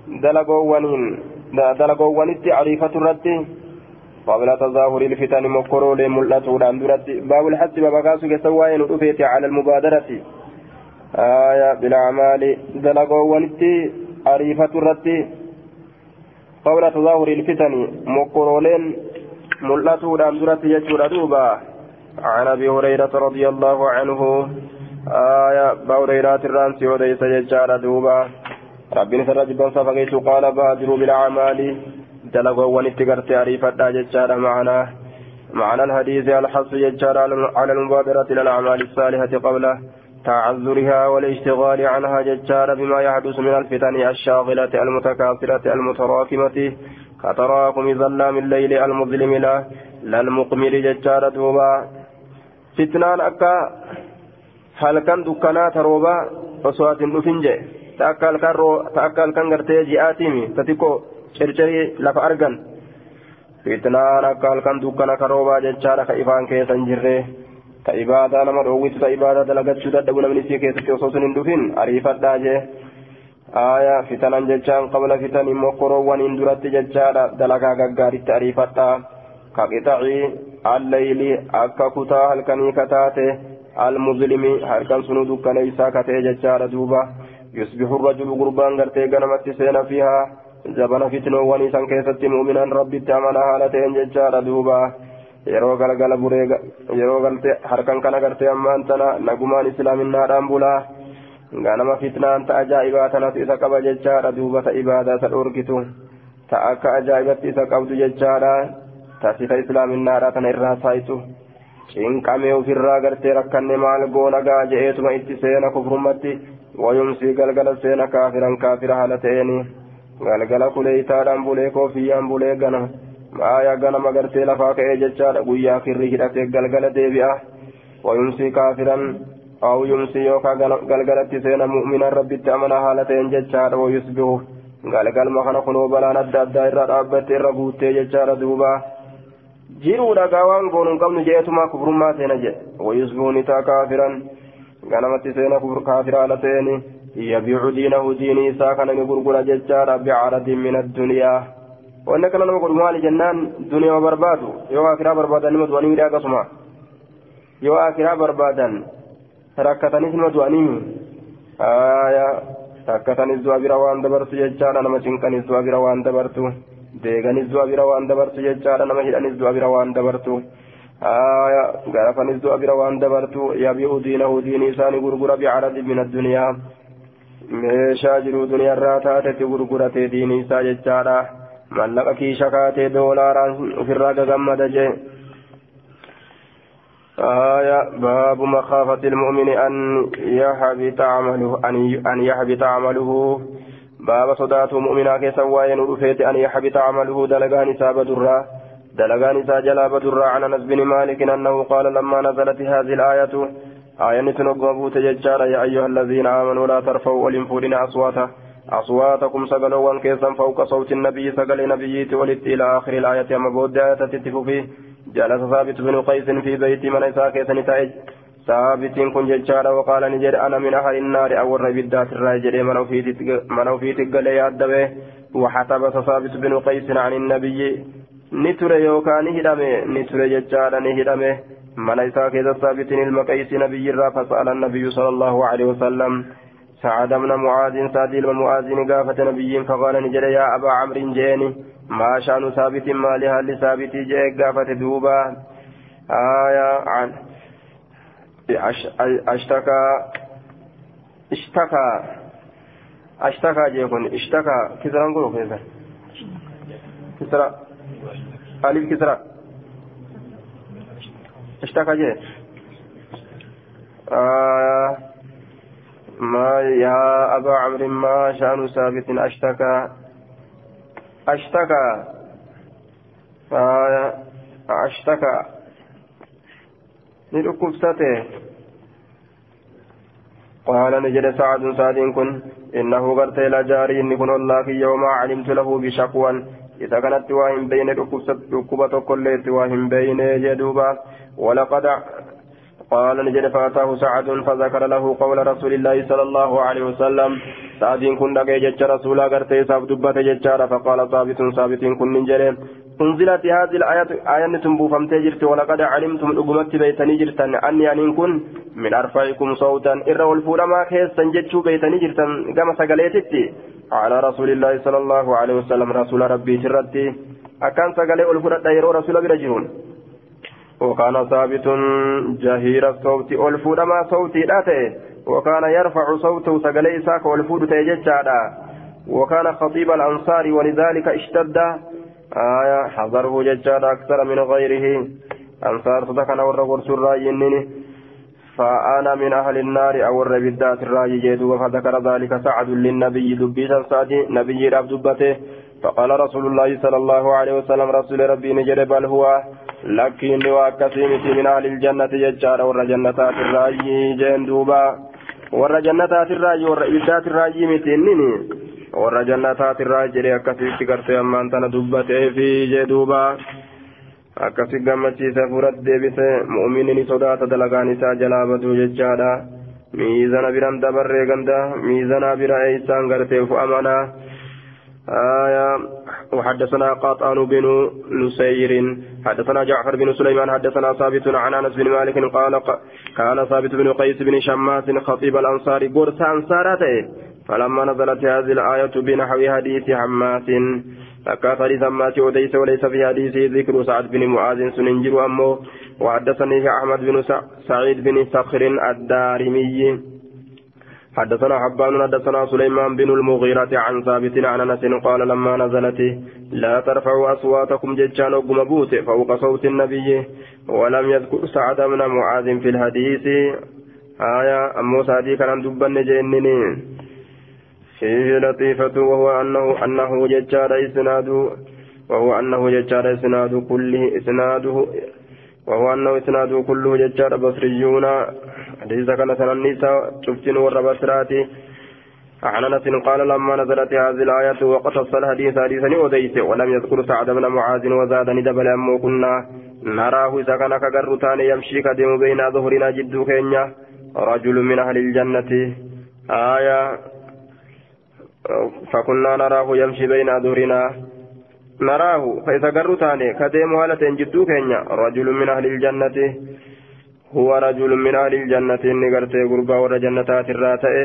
دلقوانين دلقوانيت أريفة الرد. قبل تظاهر الفتن مكرو لملته درت باب الحث باب كاسو كيسوين رفيت على المبادرة. آية بالأعمال. دلقوانيت أريفة الرد. قبل تظاهر الفتن مكرو ملأتودhaan duratti jechuudha duuba عن ابي هريره رضي الله عنه. آية بوريرات الرانس وديس ججار دوبا. ربي نسر جبا صفقيت قال بادروا بالاعمال دلقوا ونتقرت عريفة ججار معنا. معنى الحديث الحص ججار على المبادرة إلى الأعمال الصالحة قبل تعذرها والاشتغال عنها ججار بما يحدث من الفتن الشاغلة المتكاثرة المتراكمة. كتراكم ظلام الليل المظلم له للمقمر ججار دوبا فتنان أكا dukkanaa taroobaa osoo atin dhufin jee ta akka halkan gartee ji'aatiimi ta xiqqoo circirii lafa argan fitnaan akka halkan dukkana karoobaa jechaadha ka ifaan keessa hin jirre ta ibaadaa nama dhoowwitu ta ibaadaa dalagachuu dadhabu namni isii keessatti osoo sun hin dhufin ariifadhaa jee آية فتنا جتان قبل فتن مقروا إن درت جتان دلقا غغارت أريفتا كقطعي الليل أكا كتا هلكني كتاته المظلم هلكن سنود كنيسا كتي جتان دوبا يصبح الرجل قربان غرتي غنمت سينا فيها زبن فتنو ونسان كيست مؤمنا ربي تعمل حالتين جتان دوبا yeroo galgala buree yeroo galte harkan kana gartee ammaan tana nagumaan islaaminaadhaan bulaa ganama fitnaan ta ajaa'ibaa tanatu isa qaba jechaadha duuba ta ibaadaa ta dhorkitu ta akka ajaa'ibatti isa qabdu jechaadha ta sifa islaaminaadha tana irraa saayitu cinqamee ofirraa gartee rakkanne maal goona gaa je'eetuma itti seena kufrummatti wayumsii galgala seena kaafiran kaafira haala ta'eeni galgala kuleeytaadhaan bulee koofiyyaan bulee ganama maaya ganama gartee lafaa ka'ee jechaadha guyyaa kirrii hidhatee galgala deebi'a wayumsii kaafiran أو يمسي يوكا قلقلت سينا مؤمنا ربي تأمنا حالتين ججار ويصبح قلقل مخنا خنو بلان أدى أدى إرى رابط إرى قوتي ججار دوبا jiruudha gaawaan goonuun qabnu jeetuma kufrummaa seena jedhe wayusbuu ni taa kaafiran ganamatti seena kaafira haala ta'een yabiicu diinahu diinii isaa kana ni gurgura jechaadha bicaradin min addunyaa wanni akkana nama godhu maali jennaan duniyaa barbaadu yoo akiraa barbaadan nima du'anii midhaa akkasuma yoo akiraa barbaadan rakkatanis nima du'anii rakkatanis du'a bira waan dabartu jechaadha nama cinqanis du'a bira waan dabartu deeganis du'a bira waan dabartu jechaadha nama hidhanis du'a bira waan dabartu garafanis du'a bira waan dabartu yabi'u diinahu diinii isaanii gurgura bicaradi min addunyaa meeshaa jiru duniyaarraa taatetti gurguratee diinii isaa jechaadha mallaqa kiisha kaatee doolaaraan ofirraa gagammada jee آية باب مخافة المؤمن أن يحبط عمله أن يحبط عمله. باب صدات مؤمنا كيسا وين أن يحبط عمله. دلقان ساب درا دلقان ساجلا بدرا عن أنس بن مالك أنه قال لما نزلت هذه الآية آية تنقبوا تججارا يا أيها الذين آمنوا لا ترفعوا ولنفورن أصواتا. أصواتكم سقلوا كيسا فوق صوت النبي سقل نبيت ولت إلى آخر الآية أما بود آية تتف فيه. جلس ثابت بن قيس في بيت من إساء نتائج ثابت كن ججارا وقال نجد أنا من أهل النار أو الربدات الراجل من أوفيت قال يا أدبه. وحتبس ثابت بن قيس عن النبي. نتر يوكان هدمه نتر ججارا هدمه. من إساء ثابت المقيس نبي الرا فسأل النبي صلى الله عليه وسلم. سعد بن معاذ بن معاذ قافة نبي فقال نجد يا أبا عمرو جيني ما شأن ثابت ما لها لثابت جاء قافة دوبا. آية عن أشتكى اشتكى. أشتكى جيكون اشتكى. كسرى نقول كسرى كسرى. ألف كسرى. اشتكى جي آه ما يا أبا عمرو ما شأن ثابت؟ أشتكى. أشتكى. آه أشتكى. نلقبسته قال نجد سعد سعد كن إنه قرت إلى جاري إن كن الله يوم علمت له بشكوى. إذا كانت واهم بين ركوبة كل واهم بين جدوبا ولقد قال نجد فأتاه سعد فذكر له قول رسول الله صلى الله عليه وسلم سعد كن دقي جج رسول أغرتي ساب فقال ثابت ثابت كن نجد أنزلت هذه الآية آية تنبوفمت جرت ولقد علمتم أقمت بيتني جرتا أني أن كن من أرفعكم صوتا إر والفولما كيسا جتشو بيتني جرتا كما سقليتتي. على رسول الله صلى الله عليه وسلم رسول ربي ترتي أكان سقلي الفرد يرو رسول برجلون وكان ثابت جهير الصوت والفولما صوتي ذاته وكان يرفع صوته سقلي والفود تيجتشادا. وكان خطيب الأنصار ولذلك اشتد. آية حضره ججار أكثر من غيره. أنصار صدقنا والرقر سراي فأنا من أهل النار أو الربدات الرأي جيدو فذكر ذلك سعد للنبي دبيتا سعدي نبي راب دبته فقال رسول الله صلى الله عليه وسلم رسول ربي نجر بل هو لكن وكسيمتي من أهل الجنة ججار ور جنتات الراي جين دوبا ور جنتات الراي ور إبدات الراي متنيني warra jannataatirraa jedhe akkasitti gartee ammaan tana dubbatee fi jee duuba akkasi gammachiisa furat deebise mu'minni ni sodaata dalagaan isaa jalaa baduu jechaadha miizana biran dabarree ganda miizanaa bira eeysaan gartee fu amanaa آية. وحدثنا قاطان بن نسير. حدثنا جعفر بن سليمان. حدثنا ثابت عن أنس بن مالك قال كان ثابت بن قيس بن شماس خطيب الأنصار قرص أنصارته. فلما نزلت هذه الآية بنحو حديث حماس. فكات حديث حماس وديس وليس في حديثه ذكر سعد بن معاذ سننجر أمه. وحدثني أحمد بن سعيد بن صخر الدارمي. حدثنا حبان حدثنا سليمان بن المغيرة عن ثابت عن أنس قال لما نزلت لا ترفعوا أصواتكم ججان وقم فوق صوت النبي ولم يذكر سعد بن معاذ في الحديث. آية أمو سعدي كان دبن جنني. فيه لطيفة وهو أنه أنه ججار إسناد وهو أنه ججار إسناد كله إسناده وهو أنه إسناد كله ججار بصريون. حديث كان سننيسا شفتين والربسراتي عن أنس قال لما نزلت هذه الآية وقتص الحديث حديثا وديس ولم يذكر سعد بن معاذ وزادني دبل أمو كنا. نراه إذا كان كقرتان يمشي كدم بين ظهرنا جد كينيا. رجل من أهل الجنة. آية. فكنا نراه يمشي بين naraahu ka isa garru taane ka deemu haala ta'een jidduu keenya rajulun min ahli iljannati huwa rajulun min ahli iljannati inni gartee gurbaa warra jannataatirraa ta'e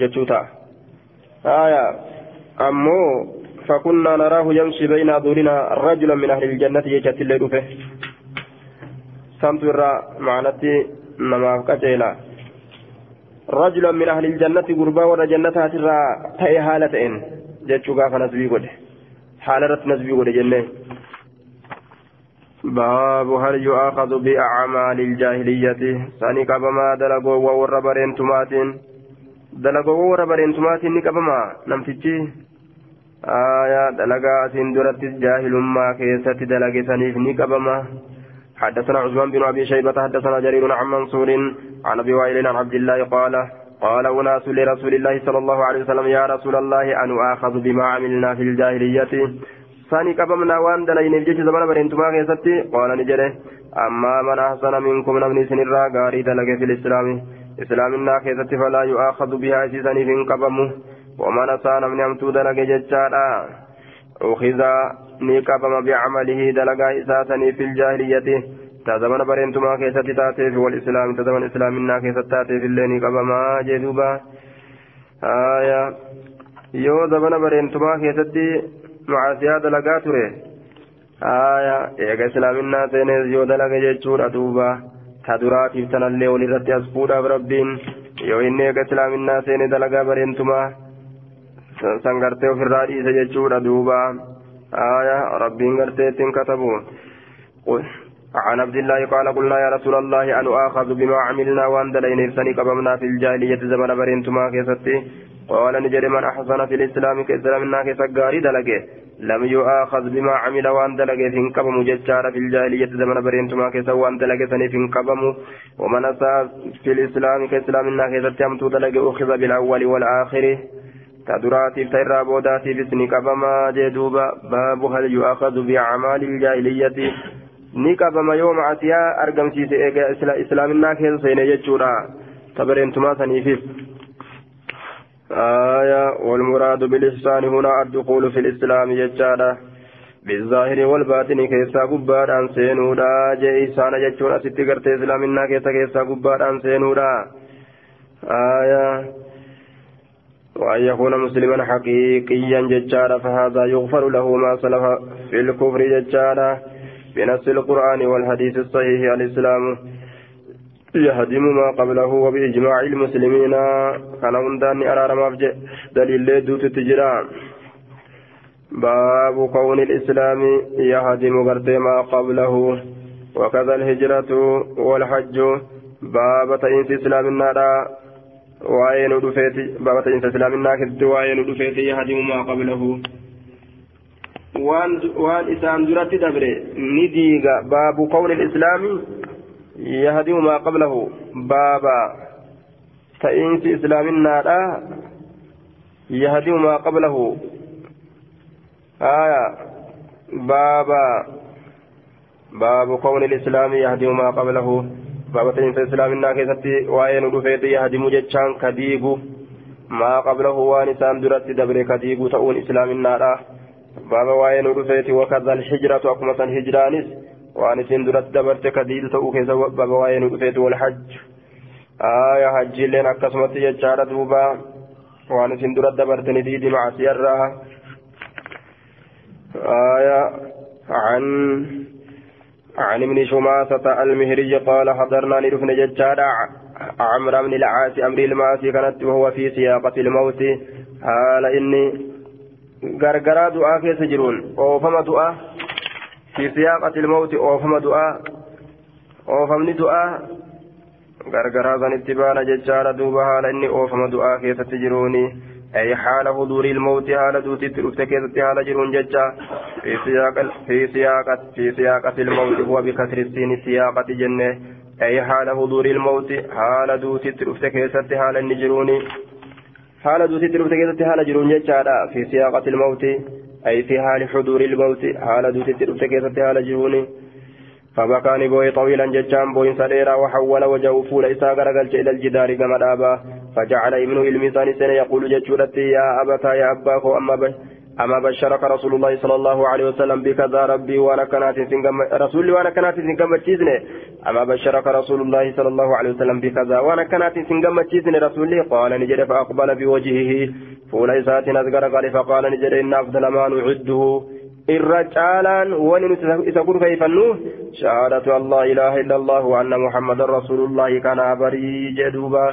jechuu ta'a. Aya ammoo fakunnaa naraahu yamshi bayna aduurinaa rajulan min ahli iljannati jechattillee dhufe. Samtu irraa maanatti namaaf qaceela. Rajulan min ahli iljannati gurbaa warra jannataatirraa ta'e haala ta'een jechuu gaafa nasbii godhe. قد حالة نسبي قد جنة. باب هل يؤاخذ بأعمال الجاهلية؟ ساني كبما دلقوا وور برينتمات دلقوا وور برينتمات نكبما نمتجي. آية دلقا سين درت جاهل ما كيست دلق سنيف نكبما حدثنا عثمان بن أبي شيبة حدثنا جرير عن منصور عن أبي وائل عن عبد الله قال قال أناس لرسول الله صلى الله عليه وسلم يا رسول الله أن أخذ بما عملنا في الجاهلية. ثاني قبمنا وان دلين الجيش زمان برنتما كيستي قال نجري أما من أحسن منكم نبني سنرا غاري دلق في الإسلام. اسلامنا كيستي فلا يؤاخذ بها سيسني في قبمه ومن أسان من أمتو دلق ججالا أخذ نيقبم بعمله دلقا إساتني في الجاهلية. تزمن برينتما كيست تاتي والإسلام تزمن إسلامنا كيست تاتي في اللي نيقبما جدوبا آية yoo zabana bareentumaa keessatti macaasiyaa dalagaa ture aya eega islaaminaa seenees yoo dalaga jechuudha duuba ta duraatiif tanallee walirratti as fuudhaaf rabbiin yoo inni eega islaaminaa seene dalagaa bareentumaa sangartee ofirraa dhiise jechuudha duuba آية ربي غرتيت كتبوا عن عبد الله قال قلنا يا رسول الله أن آخذ بما عملنا وأن دلين إرساني قبمنا في الجاهلية زمن برينتما كيستي. قال نجري من أحسن في الإسلام كإسلامنا كيسقاري دلقه لم يؤاخذ بما عمل وأن دلقه فين ججار في الجاهلية زمن برينتما كيسا وأن دلقه سني فين ومن أساء في الإسلام كإسلامنا كيستي أمتو دلقه أخذ بالأول والآخر. تدراتيف تيرا بوداتيف اسني قبما جدوبا. باب هل يؤخذ بأعمال الجاهلية؟ Ni qabama yoo macasiyaa argamsiise eega islaaminaa keessa seene jechuudha. Tabareentumaa saniifis آية والمراد بالإحسان هنا الدخول في الإسلام يجادا بالظاهر والباطن كيسا قبار أن سينودا جي إحسان جتشون أستي قرت إسلامنا كيسا كيسا قبار أن سينودا آية وأن يكون مسلما حقيقيا ججارا فهذا يغفر له ما سلف في الكفر ججارا بنص القرآن والحديث الصحيح الإسلام. يهدم ما قبله وبإجماع المسلمين. كان هنداني أرار مفجئ دليل دوت التجرى باب كون الإسلام يهدم غرد ما قبله. وكذا الهجرة والحج. باب تئنس إسلام النار waa'ee nu dhufeeti baaba ta'iinsa islaaminaa keessatti waa'ee nu dhufeeti yahdimu maa qablahu waan waan isaan duratti dabre ni diiga baabu qawli islaami yahdimu maa qablahu baaba ta'iinsi islaaminaadha yahdimu maa qablahu aya baaba baabu qawli islaami yahdimu maa qablahu baaba ta'iinsa islaaminaa keessatti waa'ee nu dhufeeti yahdimu jechaan kadiigu maa qablahu waan isaan duratti dabre kadiigu ta'uun islaaminaadha alhijratu akkuma san hijraanis waan isin duratti dabarte kadiidu ta'uu keessa baaba waa'ee nu dhufeeti walhajj aya hajjiilleen akkasumatti jechaadha duuba waan isin duratti dabarte ni diidi macasiyarraa aya عن عن ابن شماسة المهري قال حضرنا لرفن ججادا عمرو بن العاص أمر المعاصي كانت وهو في سياقة الموت حال إني غرغرا دعاء كيس جرون أوفم دعاء في سياقة الموت أوفم دعاء أوفمني دعاء غرغرا ذن اتبانا ججادا دوبا حال إني أوفم دعاء كيس تجروني أي حال حضور الموت حال دوتي تلفت كيست حال جرون ججا في سياقة في سياقة في سياقة الموت هو بكسر السين سياقة جنة أي حال حضور الموت حال دوتي تلفت كيست حال النجروني حال دوتي تلفت كيست حال جرون ججا في سياقة الموت أي في حال حضور الموت حال دوتي تلفت كيست حال جروني فبكاني بوي طويلا ججان بوين سريرا وحول وجهه فول إساء غرقلت إلى الجدار كما فجعل ابن الميزان سنة يقول ججورتي يا أبتا يا أباك أما بش أما بشرك رسول الله صلى الله عليه وسلم بكذا ربي وأنا كانت رسولي وأنا كانت أما بشرك رسول الله صلى الله عليه وسلم بكذا وأنا كانت رسولي قال نجد فأقبل بوجهه. فول إساء نزغر قال فقال نجد إن أفضل ما نعده. irra caalaan wani nuti isa kurfeeyfannu shahaadatu allah ilaaha illa allah wa anna muhammadan rasuulullahi kanaa barii jee duuba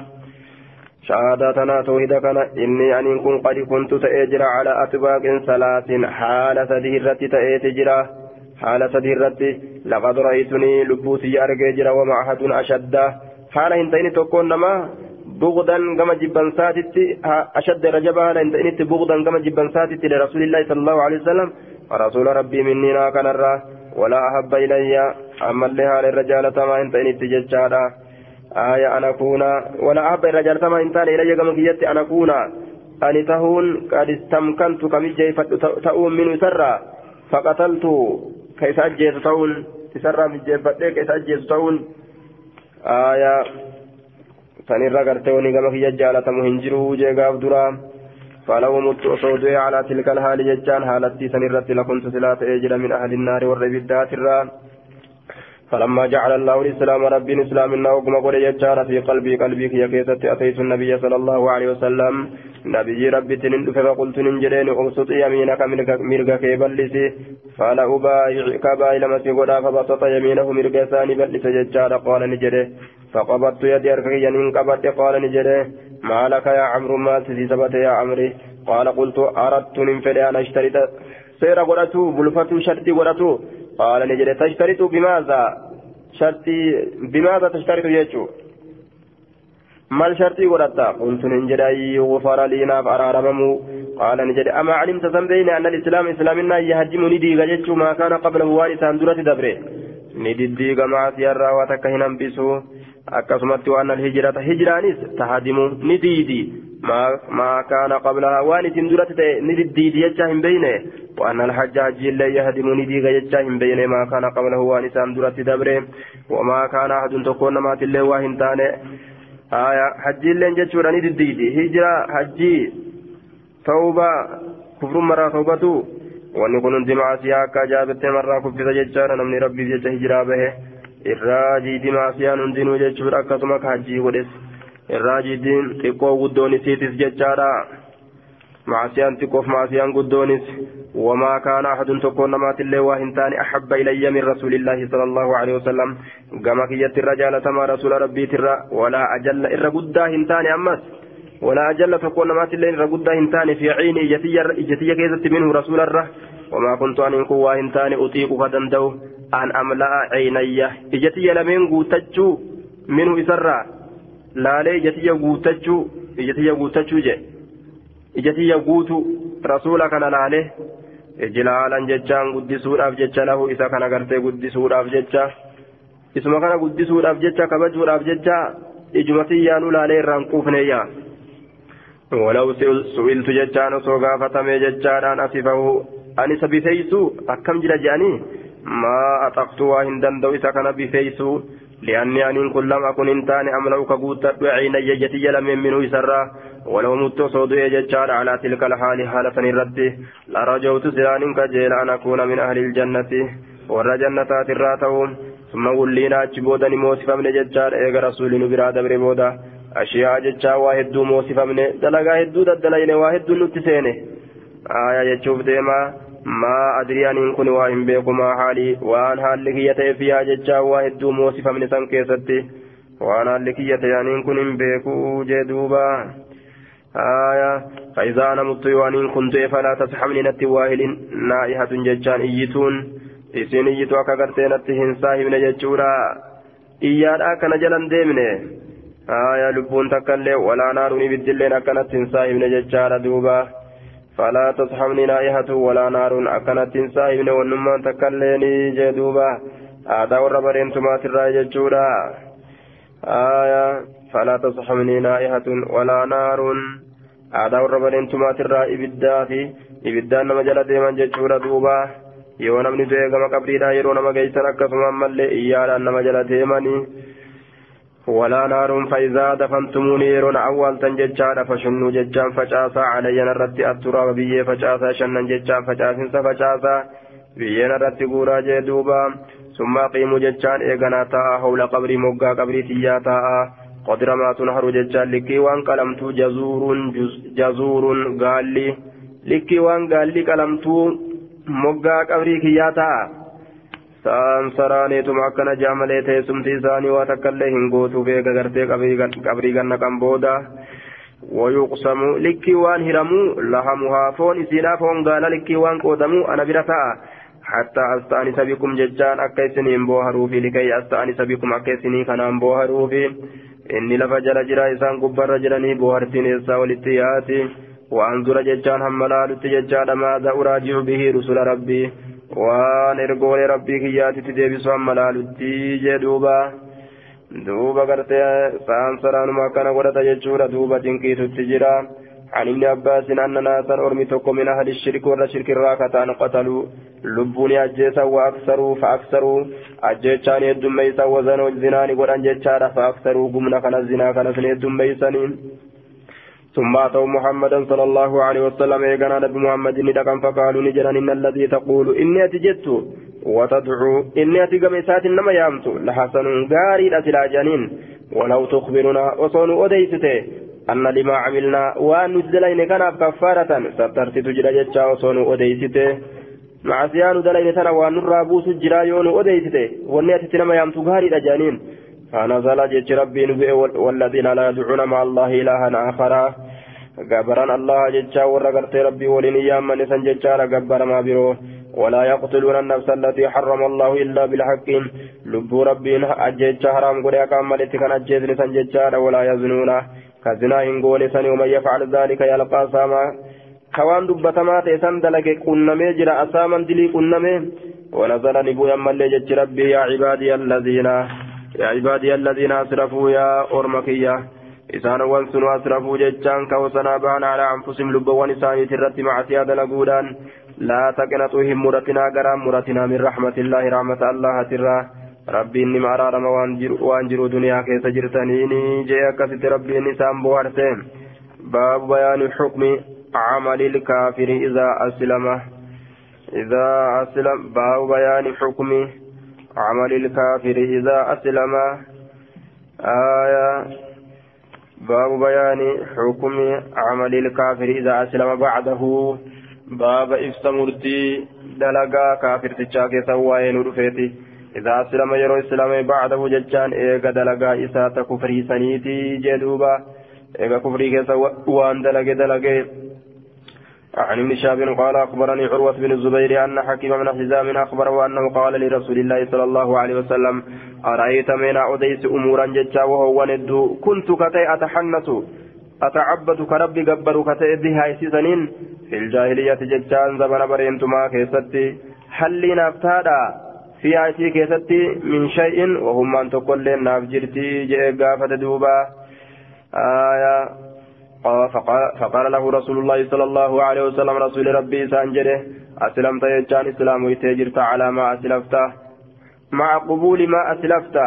شهادتنا توحيد كان إني أن كن قد كنت تأجر على أطباق ثلاث حال سديرة تأجر حال سديرة لقد رأيتني لبوسي أرججر ومعهد أشد. حال هنتين تكون نما بغضا كما جبن ساتت. أشد رجبا. حال هنتين بغضا كما جبن ساتت لرسول الله صلى الله عليه وسلم. ورسول ربي مني كان الرا ولا أحب إلي. أما اللي حال الرجال تما هنتين تججارا آية أن أكون. ولا أحب الرجال كما إن كان إلي كما كيت أن أكون. أن تهون قد استمكنت كمجي تؤم من سرا. فقتلت كيف أجيت تهون. سرا من جيفتي كيف أجيت تهون. آية sanirra garteewni gama kiyya jaalatamu hin jiru jee gaaf dura فلو مت أصودي على تلك الحال ججان. حالتي سنرت لكنت سلات أجر من أهل النار والربيدات الران فلما جعل الله الإسلام ربي الإسلام إنه كما قل يجار في قلبي قلبي كي كيست أتيت النبي صلى الله عليه وسلم. نبي ربي تنند فقلت ننجرين أبسط يمينك مرقا كي بلسي. فلا أبايعك باي لما سيقودا فبسط يمينه مرقا ثاني بلس ججار قال نجري فقبضت يدي أركي ينين قبضت قال نجري ما لك يا عمرو ما تسيسبت يا عمري. قال قلت أردت ننفلي أن أشتري سير قرأتو بلفتو شرطي قرأتو قال نجد تشترط بماذا؟ شرطي بماذا تشترط يجو؟ ما الشرطي وردا قلت نجد أي غفر لي ناف أرارممو. قال نجد أما علمت سنبين أن الإسلام إسلامنا يهجم ندي غجتشو ما كان قبله وارثا درة دبره. ندي غما سيارا وتكهنا بسو waan alhijrata hijraanis tahadimu ni diidi ما كان قبلها وان درت ندي يجا هم بينه. وأن الحج حج لا يهدم ندي يجا هم بينه. ما كان قبله وان سام درت دبره. وما كان أحد تكون ما تله وان تانه. آية حج لا جچورا ندي هجرة حج توبة كفر مرة توبته وأن كن دماء سياكا جابت مرة كفر جچارا نمني ربي جچ هجرة به. irraa دماء سيان hundinuu jechuudha akkasuma hajjii godhes irraa jiiddiin xiqqoo guddoon isiitis jechaadha. Maasiyaan xiqqoof maasiyaan guddoonis وما كان أحد تكون نمات الله وهنتان أحب إلي من رسول الله صلى الله عليه وسلم كما كيت الرجال تما رسول ربي ترى ولا أجل إر قدا هنتان أمس ولا أجل تكون نمات الله إر قدا هنتان في عيني إجتي كيزت منه رسول الله وما كنت أن قوة هنتان أطيق فدندو أن أملأ عيني إجتي لمن قوتجو منه إسرّا laalee ijatiyya guutachuu ijatiyya guutachuu je ijatiyya guutu rasuula kana laalee ijilaalan jechaan guddisuudhaaf jecha lahu isa kana gartee guddisuudhaaf jecha isuma kana guddisuudhaaf jecha kabajuudhaaf jecha ijumatiyyaanu laalee irraan quufneeyya ولو سئلت ججان سو غافتمي ججان أصفه أني سبيسيسو أكم جل جاني ما أطقت وهندن دو إسا كان بفيسو لأني أن كن لم أكن إنتان أملأك قوت عين يجتي لم منه يسرى. ولو مت صود يجتشار على تلك الحال حالة الرد. لرجوت سيان كجيل أن أكون من أهل الجنة. ور جنتات الراتهم ثم ولينا أجبودا موسفا من جتشار إيغا رسول نبرا دبر بودا. أشياء جتشا واحد موسفا من دلقا هدو دلين واحد نتسينه آية يجوب ديما. ما أدري أن كن وإن بكما حالي وأن حالك يتفيا ججا وهدو موصفا من سن كيستي وأن حالك يتيان كن بكو جدوبا آية فإذا أنا مت وأن كنت فلا تسحبني نتي واهل نائحة ججان إيتون إسين إيتو أكا قرتي نتي هنساهي من ججورا إيان أكا نجلن ديمني آية لبون تكالي ولا ناروني بالدلين أكا نتي هنساهي من ججارا دوبا فلا تصحبني نائحة ولا نار أكنت سائبن ونمان تكليني جدوبا آدا وربرين تمات الرأي ججورا آية فلا تصحبني نائحة ولا نار آدا وربرين تمات الرأي إبداتي إبدان نما جل ديما ججورا دوبا yoo namni du'e gama qabriidhaa yeroo nama geessan akkasuma ammallee iyyaadhaan nama jala deemanii ولا نار فإذا دفنتموني يرون أول تنججا فشنوا ججا فجاسا علي نرتي التراب بيه فجاسا شنا ججا فجاسا فجاسا بيه نرتي قورا جدوبا ثم قيموا ججان إيغانا تاء حول قبري مقا قبري تياتا قدر ما تنهر ججان لكي وان قلمتو جزور جزور قال لي لكي قال لي قلمتو مقا قبري كياتا sa'aan saraaneetuma akkana jaamalee teessumti isaanii waa takka illee hin gootuuf eega gartee qabrii ganna kan booda. ويقسم لكي وان هرمو لهمها فون إسيلا فون قال لكي وان قودمو أنا برتا حتى أستأنس بكم ججان أكيسني بوهروا في لكي أستأنس بكم أكيسني كان بوهروا في إني لفجر جرا إسان قبر جرني بوهرتين إسا ولتياتي وأنظر ججان هم لالت ججان ماذا أراجع به رسل ربي وأن إرقول ربي كياتي تديبسوا هم لالت جدوبا duuba. Gartee sa'aan saraanuma akkana godhata jechuudha. Duuba dinqiitutti jira. عن ابن عباس أن ناسا أرمي تكو من أهل الشرك ولا شرك الراكتان قتلوا لبوني أجيسا وأكثروا فأكثروا أجيتشان يدميسا وزنوا الزنان قرآن جيتشارا فأكثروا قمنا كان الزنا كان سنين ثم أتوا محمدا صلى الله عليه وسلم إيقنا نبي محمد ندقا فقالوا نجرا إن الذي تقول إني أتجدت وتدعو إني أتقم إسات إنما يامت لحسن غاري أتلا جنين ولو تخبرنا وصون أديسته أن لما عملنا وأن نتدلين كان كفارة سترت تجرى جتشا وصون أديسته مع سيان دلين تنا وأن الرابوس جرا يون أديسته وأن أتتنما يامت غاري أجانين فنزل جتش ربي والذين لا يدعون مع الله إلها آخر gabaran allah jecha warra gartee rabbii waliin yaamman isan jechaadha gabbaramaa biroo ولا يقتلون النفس التي حرم الله إلا بالحق. لب ربي أجيتش حرام قد أقام ملتك أجيت لسان جيتشار ولا يزنون. كزنا إن قول ومن يفعل ذلك يلقى ساما. كوان دبتما تيسان دلق قنمي جرى أساما دلي قنمي ونزل نبو يما اللي ربي يا عبادي الذين يا عبادي الذين أسرفوا يا أرمكية isaan wan sun asrafuu jechaan kawsanaa ba'an alaa anfusihim lubbawwan isaaniiti irratti macasiyaa dalaguudhaan laa taqnaxuu hin muratinaa garaan muratinaa min raxmatillaahi raxmata allahatirraa rabbiin nima araarama waan jiru duniyaa keessa jirtaniini jee akkasitti rabbiin isaan boharse baabu bayaani xukmi عمل الكافر إذا أسلم إذا أسلم باب بيان حكم عمل الكافر إذا أسلم آية باب بيان حكم عمل الكافر إذا أسلم بعده. باب إفتمرتي دلقا كافر تشاكي سواين رفيتي إذا أسلم يرو إسلام بعده ججان إيغا دلقا إساتا كفري سنيتي جدوبا. إيغا كفري كيسا وان دلقي دلقي عن ابن شاب قال أخبرني عروة بن الزبير أن حكيم بن حزام أخبره أنه قال لرسول الله صلى الله عليه وسلم أرأيت من أوديس أمورا ججا وهو ندو كنت كتي أتحنس أتعبد كربي قبر كتي بها سنين في الجاهلية ججان زمن برينتما كيستي هل نفتادا في عيتي كيستي من شيء؟ وهم أن تقول نافجرتي جئ قافة دوبا. آية فقال, له رسول الله صلى الله عليه وسلم رسول ربي سانجره أسلمت يجان إسلام ويتجرت على ما أسلفت. مع قبول ما أسلفت.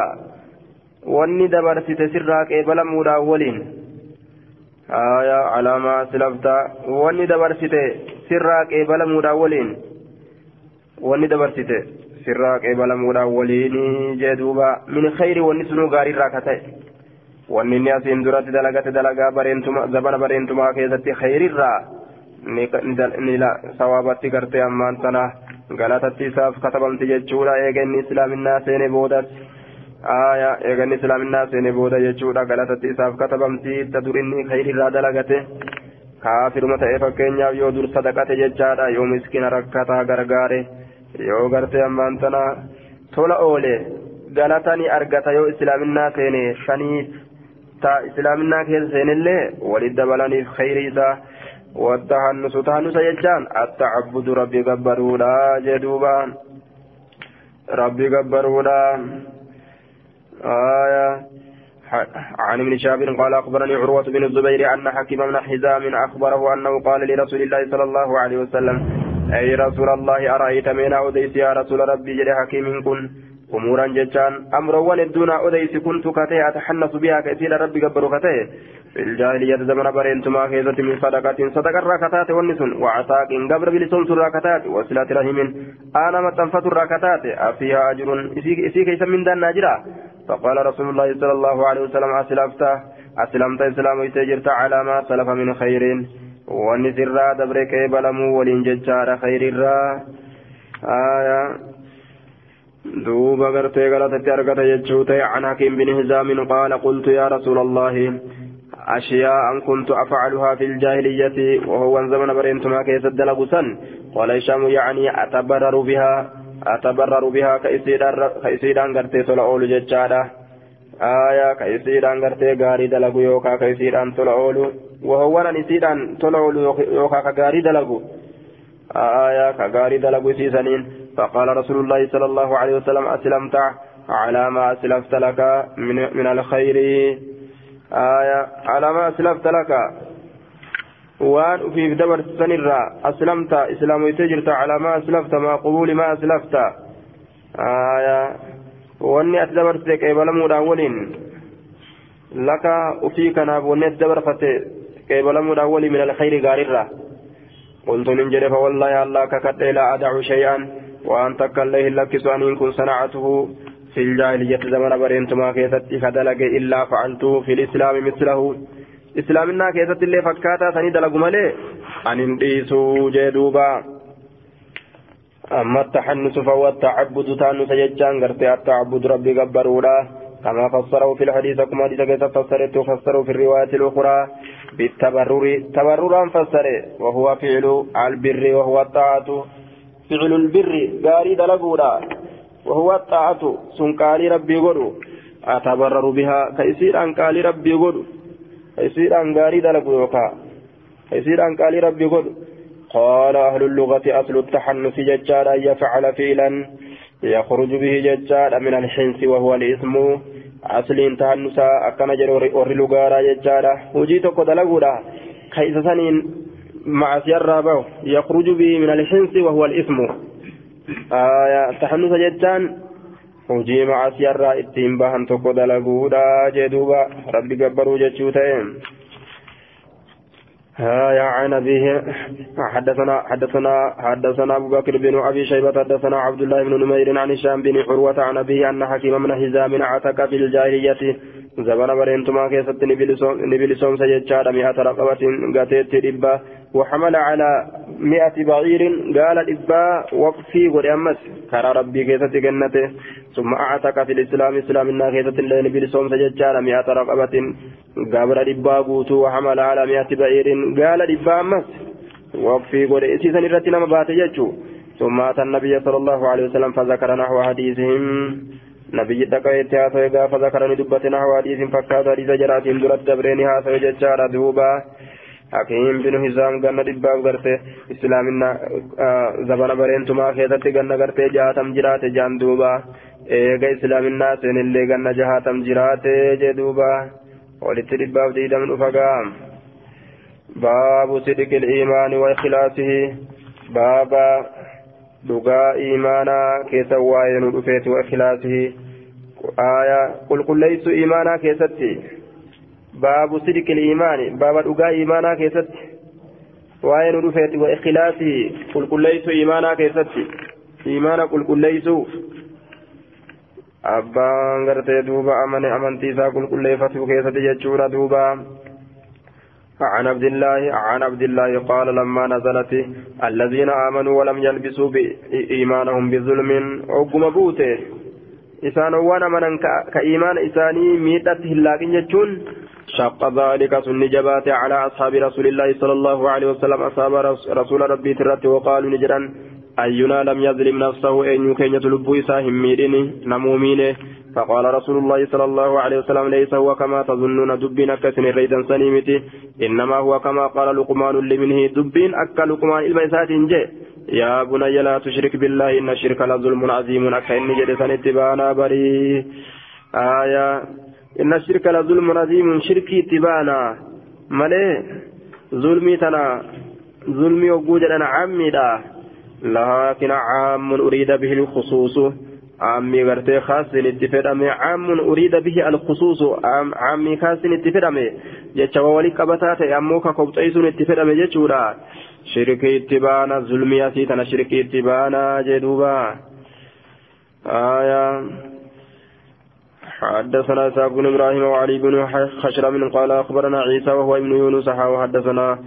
واني دبرت سرك إبلا مودا ولين. آية على ما أسلفت. واني دبرت سرك إبلا مودا ولين. واني دبرت سرك إبلا مودا ولين جدوبا. من خير ونسنو غاري راكتين wanni asiin duratti dalagate dalagaa zabana bareentumaa keessatti khayrirraa ni sawaabatti gartee ammaan sana galatatti isaaf katabamti jechuudha eega inni islaaminaa seene boodatti aya eega inni islaaminaa seene booda jechuudha galatatti isaaf katabamti itta dur inni khayrirraa dalagate kaafiruma ta'ee fakkeenyaaf yoo dur sadaqate jechaadha yoo miskina rakkataa gargaare yoo gartee ammaan sana tola oole galata ni argata yoo islaaminaa seene shaniif تا إسلامنا كيس سينلي ولد بلاني في خير إذا والتهنس تهنس يجان التعبد ربي قبرولا جدوبا ربي قبرولا آية عن ابن شاب قال أخبرني عروة بن الزبير أن حكيم بن حزام أخبره أنه قال لرسول الله صلى الله عليه وسلم أي رسول الله أرأيت من أوديس يا رسول ربي جل حكيم كن أمورا جتان أمرا الدون أديس كنت كتي أتحنس بها كثير ربي قبر كتي في الجاهلية زمن برينتما كيزة من صدقة صدقة الراكتات والنسن وعتاق قبر بلسون الراكتات وصلة رحم أنا متنفة الراكتات أفيها أجر إسي كيس من دان ناجرا فقال رسول الله صلى الله عليه وسلم أسلفت أسلمت إسلام يتجرت على ما سلف من خير والنسر دبرك بلمو ولين خير الرا آية دوبا غرتي غلطتي أرغت يجوتي عن حكيم بن هزام قال قلت يا رسول الله أشياء كنت أفعلها في الجاهلية وهو زمن برينتما كيس الدلقسا قال هشام يعني أتبرر بها أتبرر بها كيسيدان قرتي تلعول ججالة آية كيسيدان قرتي غاري دلقو يوكا كيسيدان تلعول وهو نسيدان تلعول يوكا كغاري دلقو آية كغاري دلقو سيسنين فقال رسول الله صلى الله عليه وسلم أسلمت على ما أسلفت لك من, من الخير. آية على ما أسلفت لك. وأن في دبر سنرا أسلمت إسلام تجرت على ما أسلفت ما قبول ما أسلفت. آية وأني أتدبر سيك إبلا مداولين لك أفيك ناب وأني أتدبر فتي إبلا مداولي من الخير غاررة. قلت من جرف والله الله ككت لا أدع شيئا. وأن تكله لك سؤال كن صنعته. في الجاهلية زمن برينتما كيست كدلق إلا فعلته في الإسلام مثله. إسلامنا كيست اللي فكاتا سني دلق ملي أن انديسوا جدوبا أما التحنس فهو التعبد تانس يجان قرتي التعبد ربي قبرولا. كما فسره في الحديث كما حديث كيف فسرت فسره في الرواية الأخرى. بالتبرر تبررا فسره. وهو فعل البر وهو الطاعة. فعل البر قاري دلقولا وهو الطاعة سن قال ربي قدو. أتبرر بها كيسير أن قال ربي قدو. كيسير أن قال دلقو يوكا كيسير أن قال ربي قدو. قال أهل اللغة أصل التحنث ججال أن يفعل فعلا. يخرج به ججال من الحنس وهو الإثم. أكن جر ور لغارا ججال وجيتك دلقولا كيس سنين مع سير يخرج به من الحنس وهو الإثم. آية تحنث جتان hojii macaasiyarraa ittiin bahan tokko dalaguudha jee duuba rabbi gabbaruu jechuu ta'e يا عن أبيه حدثنا حدثنا حدثنا أبو بكر بن أبي شيبة. حدثنا عبد الله بن نمير عن هشام بن عروة عن أبيه أن حكيم من هزام عتك في الجاهلية زبن برينتما كيست نبلسون سجدشار مئة رقبة قتيت ربا وحمل على مئة بعير قال ربا وقفي ولأمس كرى ربي كيست جنته ثم أعتك في الإسلام إسلام النا كيست اللي نبلسون سجدشار مئة رقبة قابر ربا قوتو وحمل على مئة بعير قال ربا أمس وقفي ولأسيسا نرتنا مبات يجو ثم أتى النبي صلى الله عليه وسلم فذكر نحو حديثهم نبي دقائت هاسوي غاف ذكرني دبت نحو حديث فكات حديث جراتهم درت دبرين هاسوي ججارة دوبا حكيم بن هزام غنى دباب غرتي اسلامنا زبان برينتما خيدت غنى غرتي جاتم جرات جان دوبا islaaminaa seenillee ganna jahaatam jiraate jee duuba. Walitti dhibbaaf diidam dhufa gaam baabu sidqi il'iimaani wa ikhlaasihi. Baaba dhugaa iimaanaa keessa waa'ee nu dhufeeti wa ikhlaasihi aayaa qulqulleessu iimaanaa keessatti baabu sidqi iimaani baaba dhugaa iimaanaa keessatti waa'ee nu dhufeeti wa ikhlaasihi qulqulleessu iimaanaa keessatti iimaana qulqulleessu abbaan gartee duuba amane amantii isaa qulqulleeffatu keessatti jechuudha duuba عن عبد الله عن عبد الله قال لما نزلت الذين آمنوا ولم يلبسوا إيمانهم بظلم أقم بوته. إسان وأنا من كإيمان إساني ميتت هلاكين يجون. شق ذلك سن جبات على أصحاب رسول الله صلى الله عليه وسلم. أصحاب رسول ربي ترت وقالوا نجرا أينا لم يظلم نفسه؟ أن يكين يتلبو إساهم ميرين نمومينه فقال رسول الله صلى الله عليه وسلم ليس هو كما تظنون دبين أكسن ريدا سنيمتي. إنما هو كما قال لقمان لمنه دبين أكا لقمان الميسات جي يا بني لا تشرك بالله إن الشرك لظلم عظيم أكا إني جلسان اتبانا بري. آية. إن الشرك لظلم عظيم شركي اتبانا ملي؟ ظلمي تنا. ظلمي وجود أنا عمي لكن عام أريد به الخصوص. عامي غرتي خاص اتفدامي عام أريد به الخصوص عامي خاص اتفدامي جتشا ولي قبطات أموكا كوبتايسون اتفدامي جتشورا شركي اتبانا ظلمي أسيتنا شركي اتبانا جدوبا آية حدثنا إسحاق بن إبراهيم وعلي بن خشرم قال أخبرنا عيسى وهو ابن يونس وحدثنا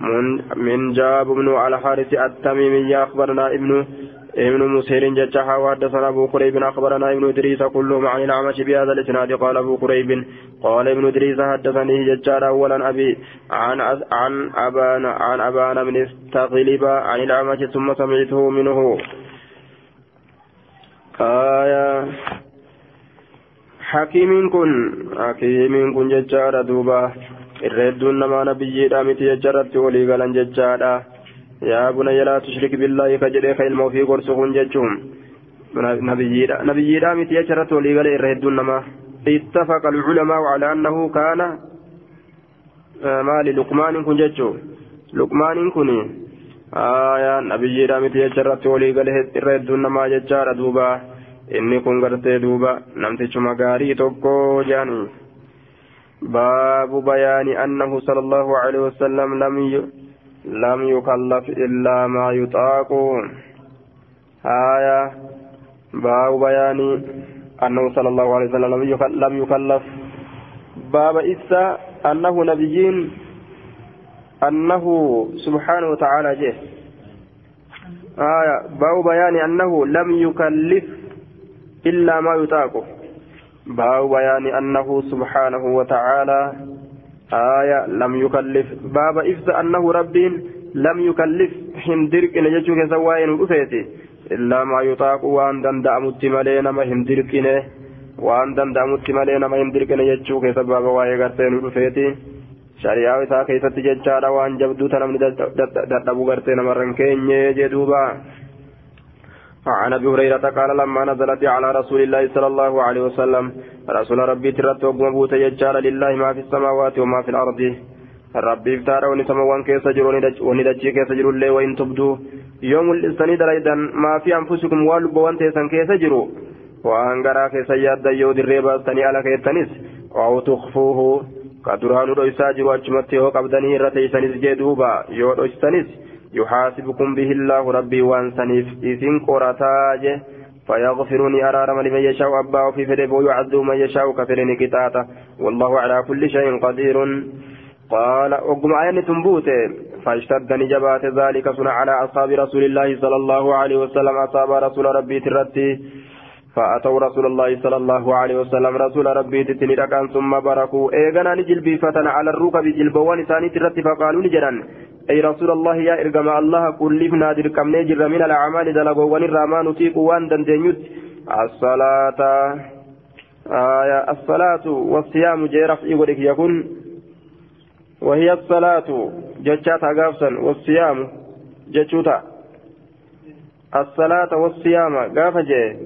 من من جاب بن الحارث التميمي أخبرنا ابن ابن مسهر ججحا وحدثنا ابو قريب اخبرنا ابن ادريس كلهم عن الاعمش بهذا الاسناد قال ابو قريب قال ابن ادريس حدثني ججار اولا ابي عن عن ابان عن ابان بن استغلب عن الاعمش ثم سمعته منه آية حكيم كن حكيم كن ججار دوبا الردون نما نبيي دامتي ججرت ولي قالن ججارا يا بني لا تشرك بالله كجري خيل مو في قرصهم ججهم نبيي نبيي دامتي ججرت ولي قال الردون نما اتفق العلماء على أنه كان مال لقمان كن ججو لقمان كن. آية نبيي دامتي ججرت ولي قال الردون نما ججارا دوبا. inni kun gartee duuba namtichuma gaarii tokko jaani baabu bayaani annahu sala allahu alaihi wasallam lam yukallaf illaa maa yuxaaqu haya baabu bayaani annahu sala allahu alaihi wasallam lam yukallaf baaba isa annahu nabiyyiin annahu subhaanahu wa ta'aala jee haya baabu bayaani annahu lam yukallif إلا ما يطاق باب بيان أنه سبحانه وتعالى آية لم يكلف باب إفز أنه رب لم يكلف هندرك إن يجوك سواين رفيتي إلا ما يطاق وأن دندع متملين ما هندرك وأن دندع متملين ما هندرك إن يجوك سباب واي غرتين رفيتي isaa keessatti jechaadha waan jabduu ta namni dadhabu gartee namarran keenye jedhuuba عن أبي هريرة قال لما نزلت على رسول الله صلى الله عليه وسلم رسول ربي ترت وقمبوت يجعل لله ما في السماوات وما في الأرض. ربي افتار ونسما وان كيس جرو وندجي كيس جرو اللي وإن تبدو. يوم الاسني دريدا ما في أنفسكم والب وان تيسن كيس جرو. وان غرا كيس ياد يود الريبا تني على كيتنس أو تخفوه. كدران دويسا جرو أجمتي هو قبدني رتيسنس جدوبا يو دويسنس يحاسبكم به الله ربي وانسنيف إذن قرتاجه فيغفرني أرارم لمن يشاء أباه في فدب ويعذب من يشاء كفرني كتاتا والله على كل شيء قدير. قال أقم عين تنبوت فاشتد نجبات ذلك صنع على أصحاب رسول الله صلى الله عليه وسلم. أصاب رسول ربي ترتي. فأتوا رسول الله صلى الله عليه وسلم. رسول ربي تتني ثم بركوا. إيغانا نجل بفتن على الركب جلبوان ثاني ترتي فقالوا نجرا أي رسول الله يا إرقم الله كلفنا دركم نجر من الأعمال دلقوا ونرى نطيق وان الصلاة. آية. الصلاة والصيام جيرف إيغورك يكون. وهي الصلاة. جتشات غافسا والصيام. جتشوتا الصلاة والصيام. غاف جي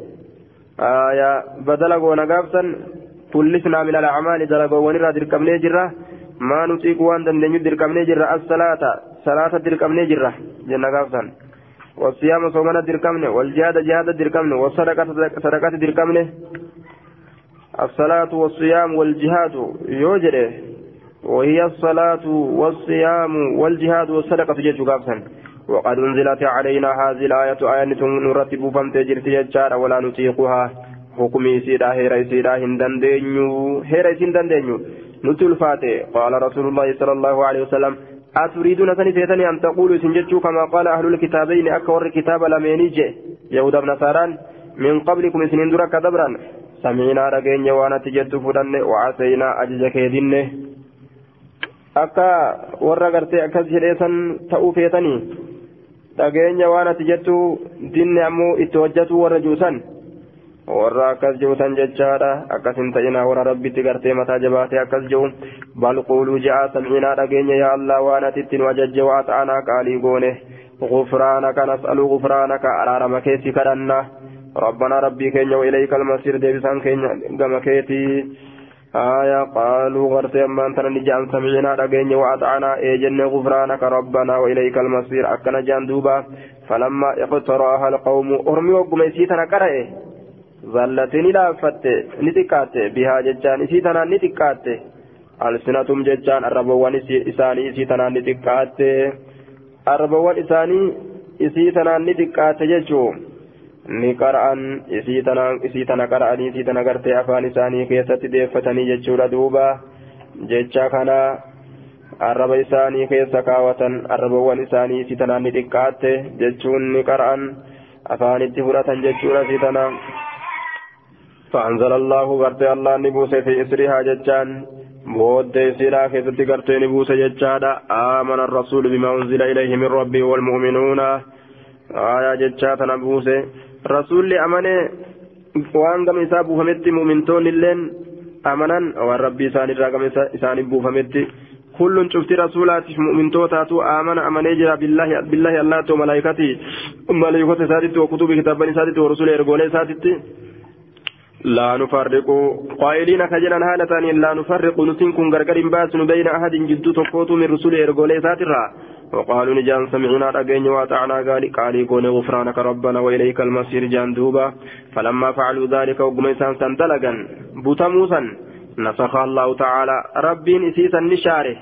آية. بدلقوا نغافسا كلفنا من الأعمال دلقوا ونرى دركم نجر. ما نطيق وان دندنيت دركم نجر. الصلاة. صلاة دركم نجر جنة غافسا والصيام صومنا دركمنه والجهاد جهاد دركمنه والصدقة صدقة دركمنه الصلاة والصيام والجهاد يوجده وهي الصلاة والصيام والجهاد والصدقة جيش غافسا وقد أنزلت علينا هذه الآية آية نرتب فمت جرت يجار ولا نطيقها حكمي سيدا هيرا سيدا هندندنيو هيرا سيندندنيو نتل فاتي قال رسول الله صلى الله عليه وسلم أتريدون سنتيتني أن تقولوا سنجتشو كما قال أهل الكتابين أكور الكتاب لمينيجي يهود بن نصاران من قبلكم سنين درك دبرا سمعنا رجين وانا تجد فدن وعسينا أجج كيدن أكا ورا غرتي أكا جريسا تأو فيتني dhageenya waan ati jettu dinni ammoo itti hojjetu warra akkas juusan jechaadha akkas hin ta'ina warra rabbitti gartee mataa jabaatee akkas jiru bal quuluu ja'a sam'inaa dhageenya yaa allah waan ati itti nu ajajje waa ta'anaa qaalii goone غفرانك نسأل غفرانك على رمكيتي كرنا ربنا ربي كينيا وإليك المصير ديبسان كينيا قمكيتي آية قالوا غرتي أما أنت نجان سمعنا رجينا وأطعنا إيجن غفرانك ربنا وإليك المصير أكنا جان دوبا فلما اقتراها القوم أرمي zallati ni dhaabfatte ni xiqqaatte. Bihaa jechaan isii tanaan ni xiqqaatte. Alsinatum jechaan arrabawwan isaanii isii tanaan ni xiqqaatte. Arrabawwan isaanii isii tanaan ni xiqqaatte jechuun ni qara'an isii tana qara'anii isii tana gartee afaan isaanii keessatti deeffatanii jechuudha duuba. Jecha kana arraba isaanii keessa kaawwatan arrabawwan isaanii isii tanaan ni xiqqaatte jechuun ni qara'an. Afaanitti fudhatan jechuudha isii tanaan. فأنزل الله غرت الله نبوس في إسرها جتشان بود سيرا كيست غرت نبوس جتشادا آمن الرسول بما أنزل إليه من ربه والمؤمنون. آية جتشات نبوس رسول waan gama isaa buufametti mu'mintoonni illeen amanan waan rabbii isaan irraa gama isaanii buufametti كل شفت رسولات مؤمن توتاتو. آمن أمن يجرى بالله بالله الله تو ملائكتي ملائكة سادت وكتب كتاب سادت ورسول إرغولي سادت لا نفرق. قائلين كجنا هالتان لا نفرق. نتنكم غرغر بأس بين أحد جدو تقوت من رسول إرغولي ساترا وقالوا نجان سمعنا رقين واتعنا قالي كون غفرانك ربنا وإليك المصير جان دوبا. فلما فعلوا ذلك وقميسان سندلقا. بوتموسا نسخ الله تعالى. ربين إسيسا نشاره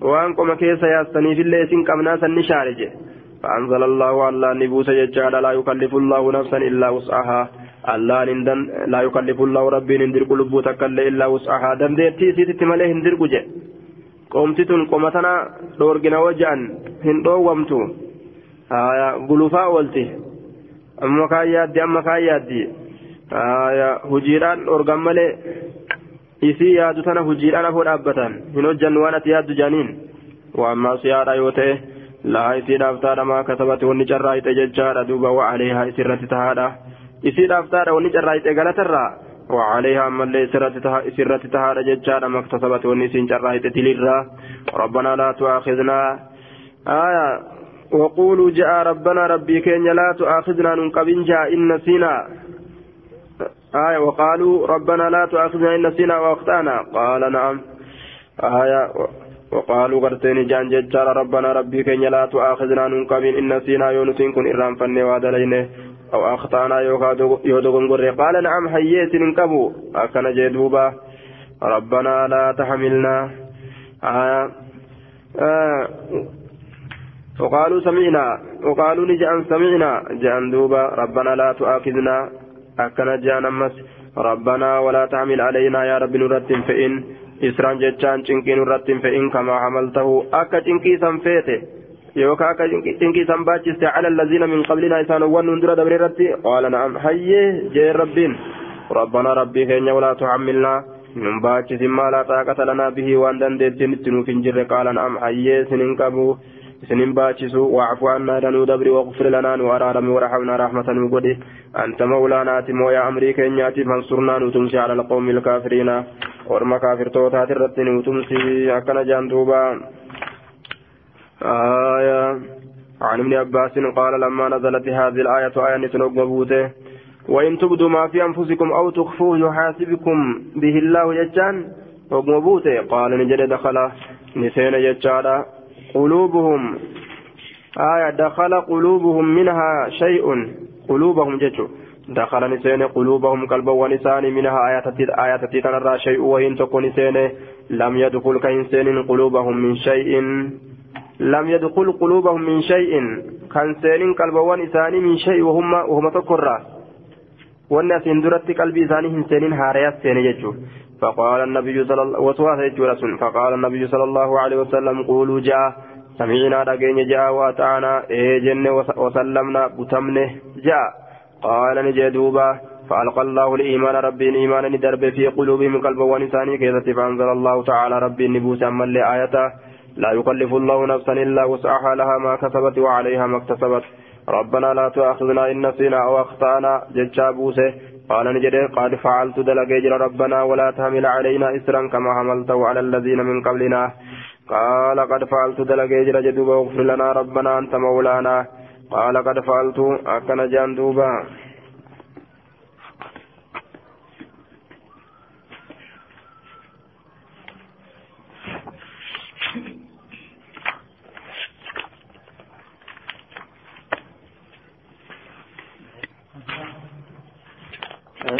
وأن قم كيس يستني في الليل قمناسا نشاره فأنزل الله الله نبوس يجعل لا يكلف الله نفسا إلا وسعها. allaan hindan laa yukallifu allahu rabbiin hin dirqu lubbuu takka illee illaa wus'ahaa dandeettii isiititti malee hin dirqu je qoomtituun qoma tana dhoorgina waja'an hin dhoowwamtu. Gulufaa oolti. Amma kaan yaaddi amma kaan yaaddi. Hujiidhaan dhoorgan malee isii yaadu tana hujiidhaan afoo dhaabbatan. Hin hojjannu waan ati yaaddu jaaniin. Waan maasiyaadha yoo ta'e laa isii dhaabtaadha maa kasabatti wanni carraayite jechaadha duuba waa aleehaa isirratti tahaadha. Isii dhaaftaadha wanni carraayite galatarraa وعليها من ليس سرت تهاد ججارة ما اكتسبت ونسين جرائت تلرا ربنا لا تؤاخذنا آية وقولوا جاء ربنا ربي كين لا تؤاخذنا ننقبن جاء إن نسينا آية وقالوا ربنا لا تؤاخذنا إن نسينا وأخطأنا قال نعم آية وقالوا قرتين جان ججار ربنا ربي كن لا تؤاخذنا ننقبين إن نسينا يونسين كن إرام فني وادلين أو أخطأنا يودغن قرر قال نعم حييت ننقبوا أكن جدوبا ربنا لا تحملنا. آية آه. وقالوا سمعنا. وقالوا نجعن سمعنا. جعن دوبا. ربنا لا تؤاخذنا. أكن جأن أمس. ربنا ولا تعمل علينا يا رب نرد فإن. إسران جتان چنكي نرد فإن كما عملته أكا چنكي سنفيته. يوكا أكا چنكي سنباتشست على الذين من قبلنا إسان ون ندر دبريرتي قال نعم. هيه جي ربين ربنا ربي كينيا ولا تعملنا. من باتشس ما لا طاقة لنا به وأن دندت نتنو قال نعم. هيه سنين كبو سنين باتشسو واعف عنا دنو دبري واغفر لنا وارارم ورحمنا رحمة وقدي أنت مولانا تمو يا أمريكا نياتي فانصرنا نتمسي على القوم الكافرين. ورما كافر توتات الرتين نتمسي أكنا جاندوبا آية. عن ابن عباس قال لما نزلت هذه الآية آية نتنوب مبوته وإن تبدوا ما في أنفسكم أو تخفوه يحاسبكم به الله ججان وقمبوته قال نجد دخل نسين ججالا قلوبهم آية دخل قلوبهم منها شيء. قلوبهم جتشو دخل نسين قلوبهم قلبا ونسان منها آيات آيات تنرى شيء. وإن تكون نسين لم يدخل كإنسان قلوبهم من شيء. لم يدخل قلوبهم من شيء. كان سين قلبا ونسان من شيء وهم وهم تكرى والناس درت قلبي ثاني سين هاريات سين يجو فقال النبي صلى الله وسواه فقال النبي صلى الله عليه وسلم قولوا جاء. سمعنا دقين جاء واتعنا إيه جن وسلمنا. بتمنه. جاء. قال نجي دوبا فألقى الله الإيمان ربي. إيمانا ندرب في قلوبهم قلبا ونساني كيف فأنزل الله تعالى ربي. النبوس أما لآيته لا يكلف الله نفسا إلا وسعها لها ما كسبت وعليها ما اكتسبت. ربنا لا تؤاخذنا إن نسينا أو أخطأنا. ججا بوسه. قال نجد قد فعلت دلقيجر ربنا ولا تحمل علينا إسرا كما حملته على الذين من قبلنا. قال قد فعلت دلقيجر جدوبا واغفر لنا ربنا أنت مولانا. قال قد فعلت. أكن جندوبا Hmm?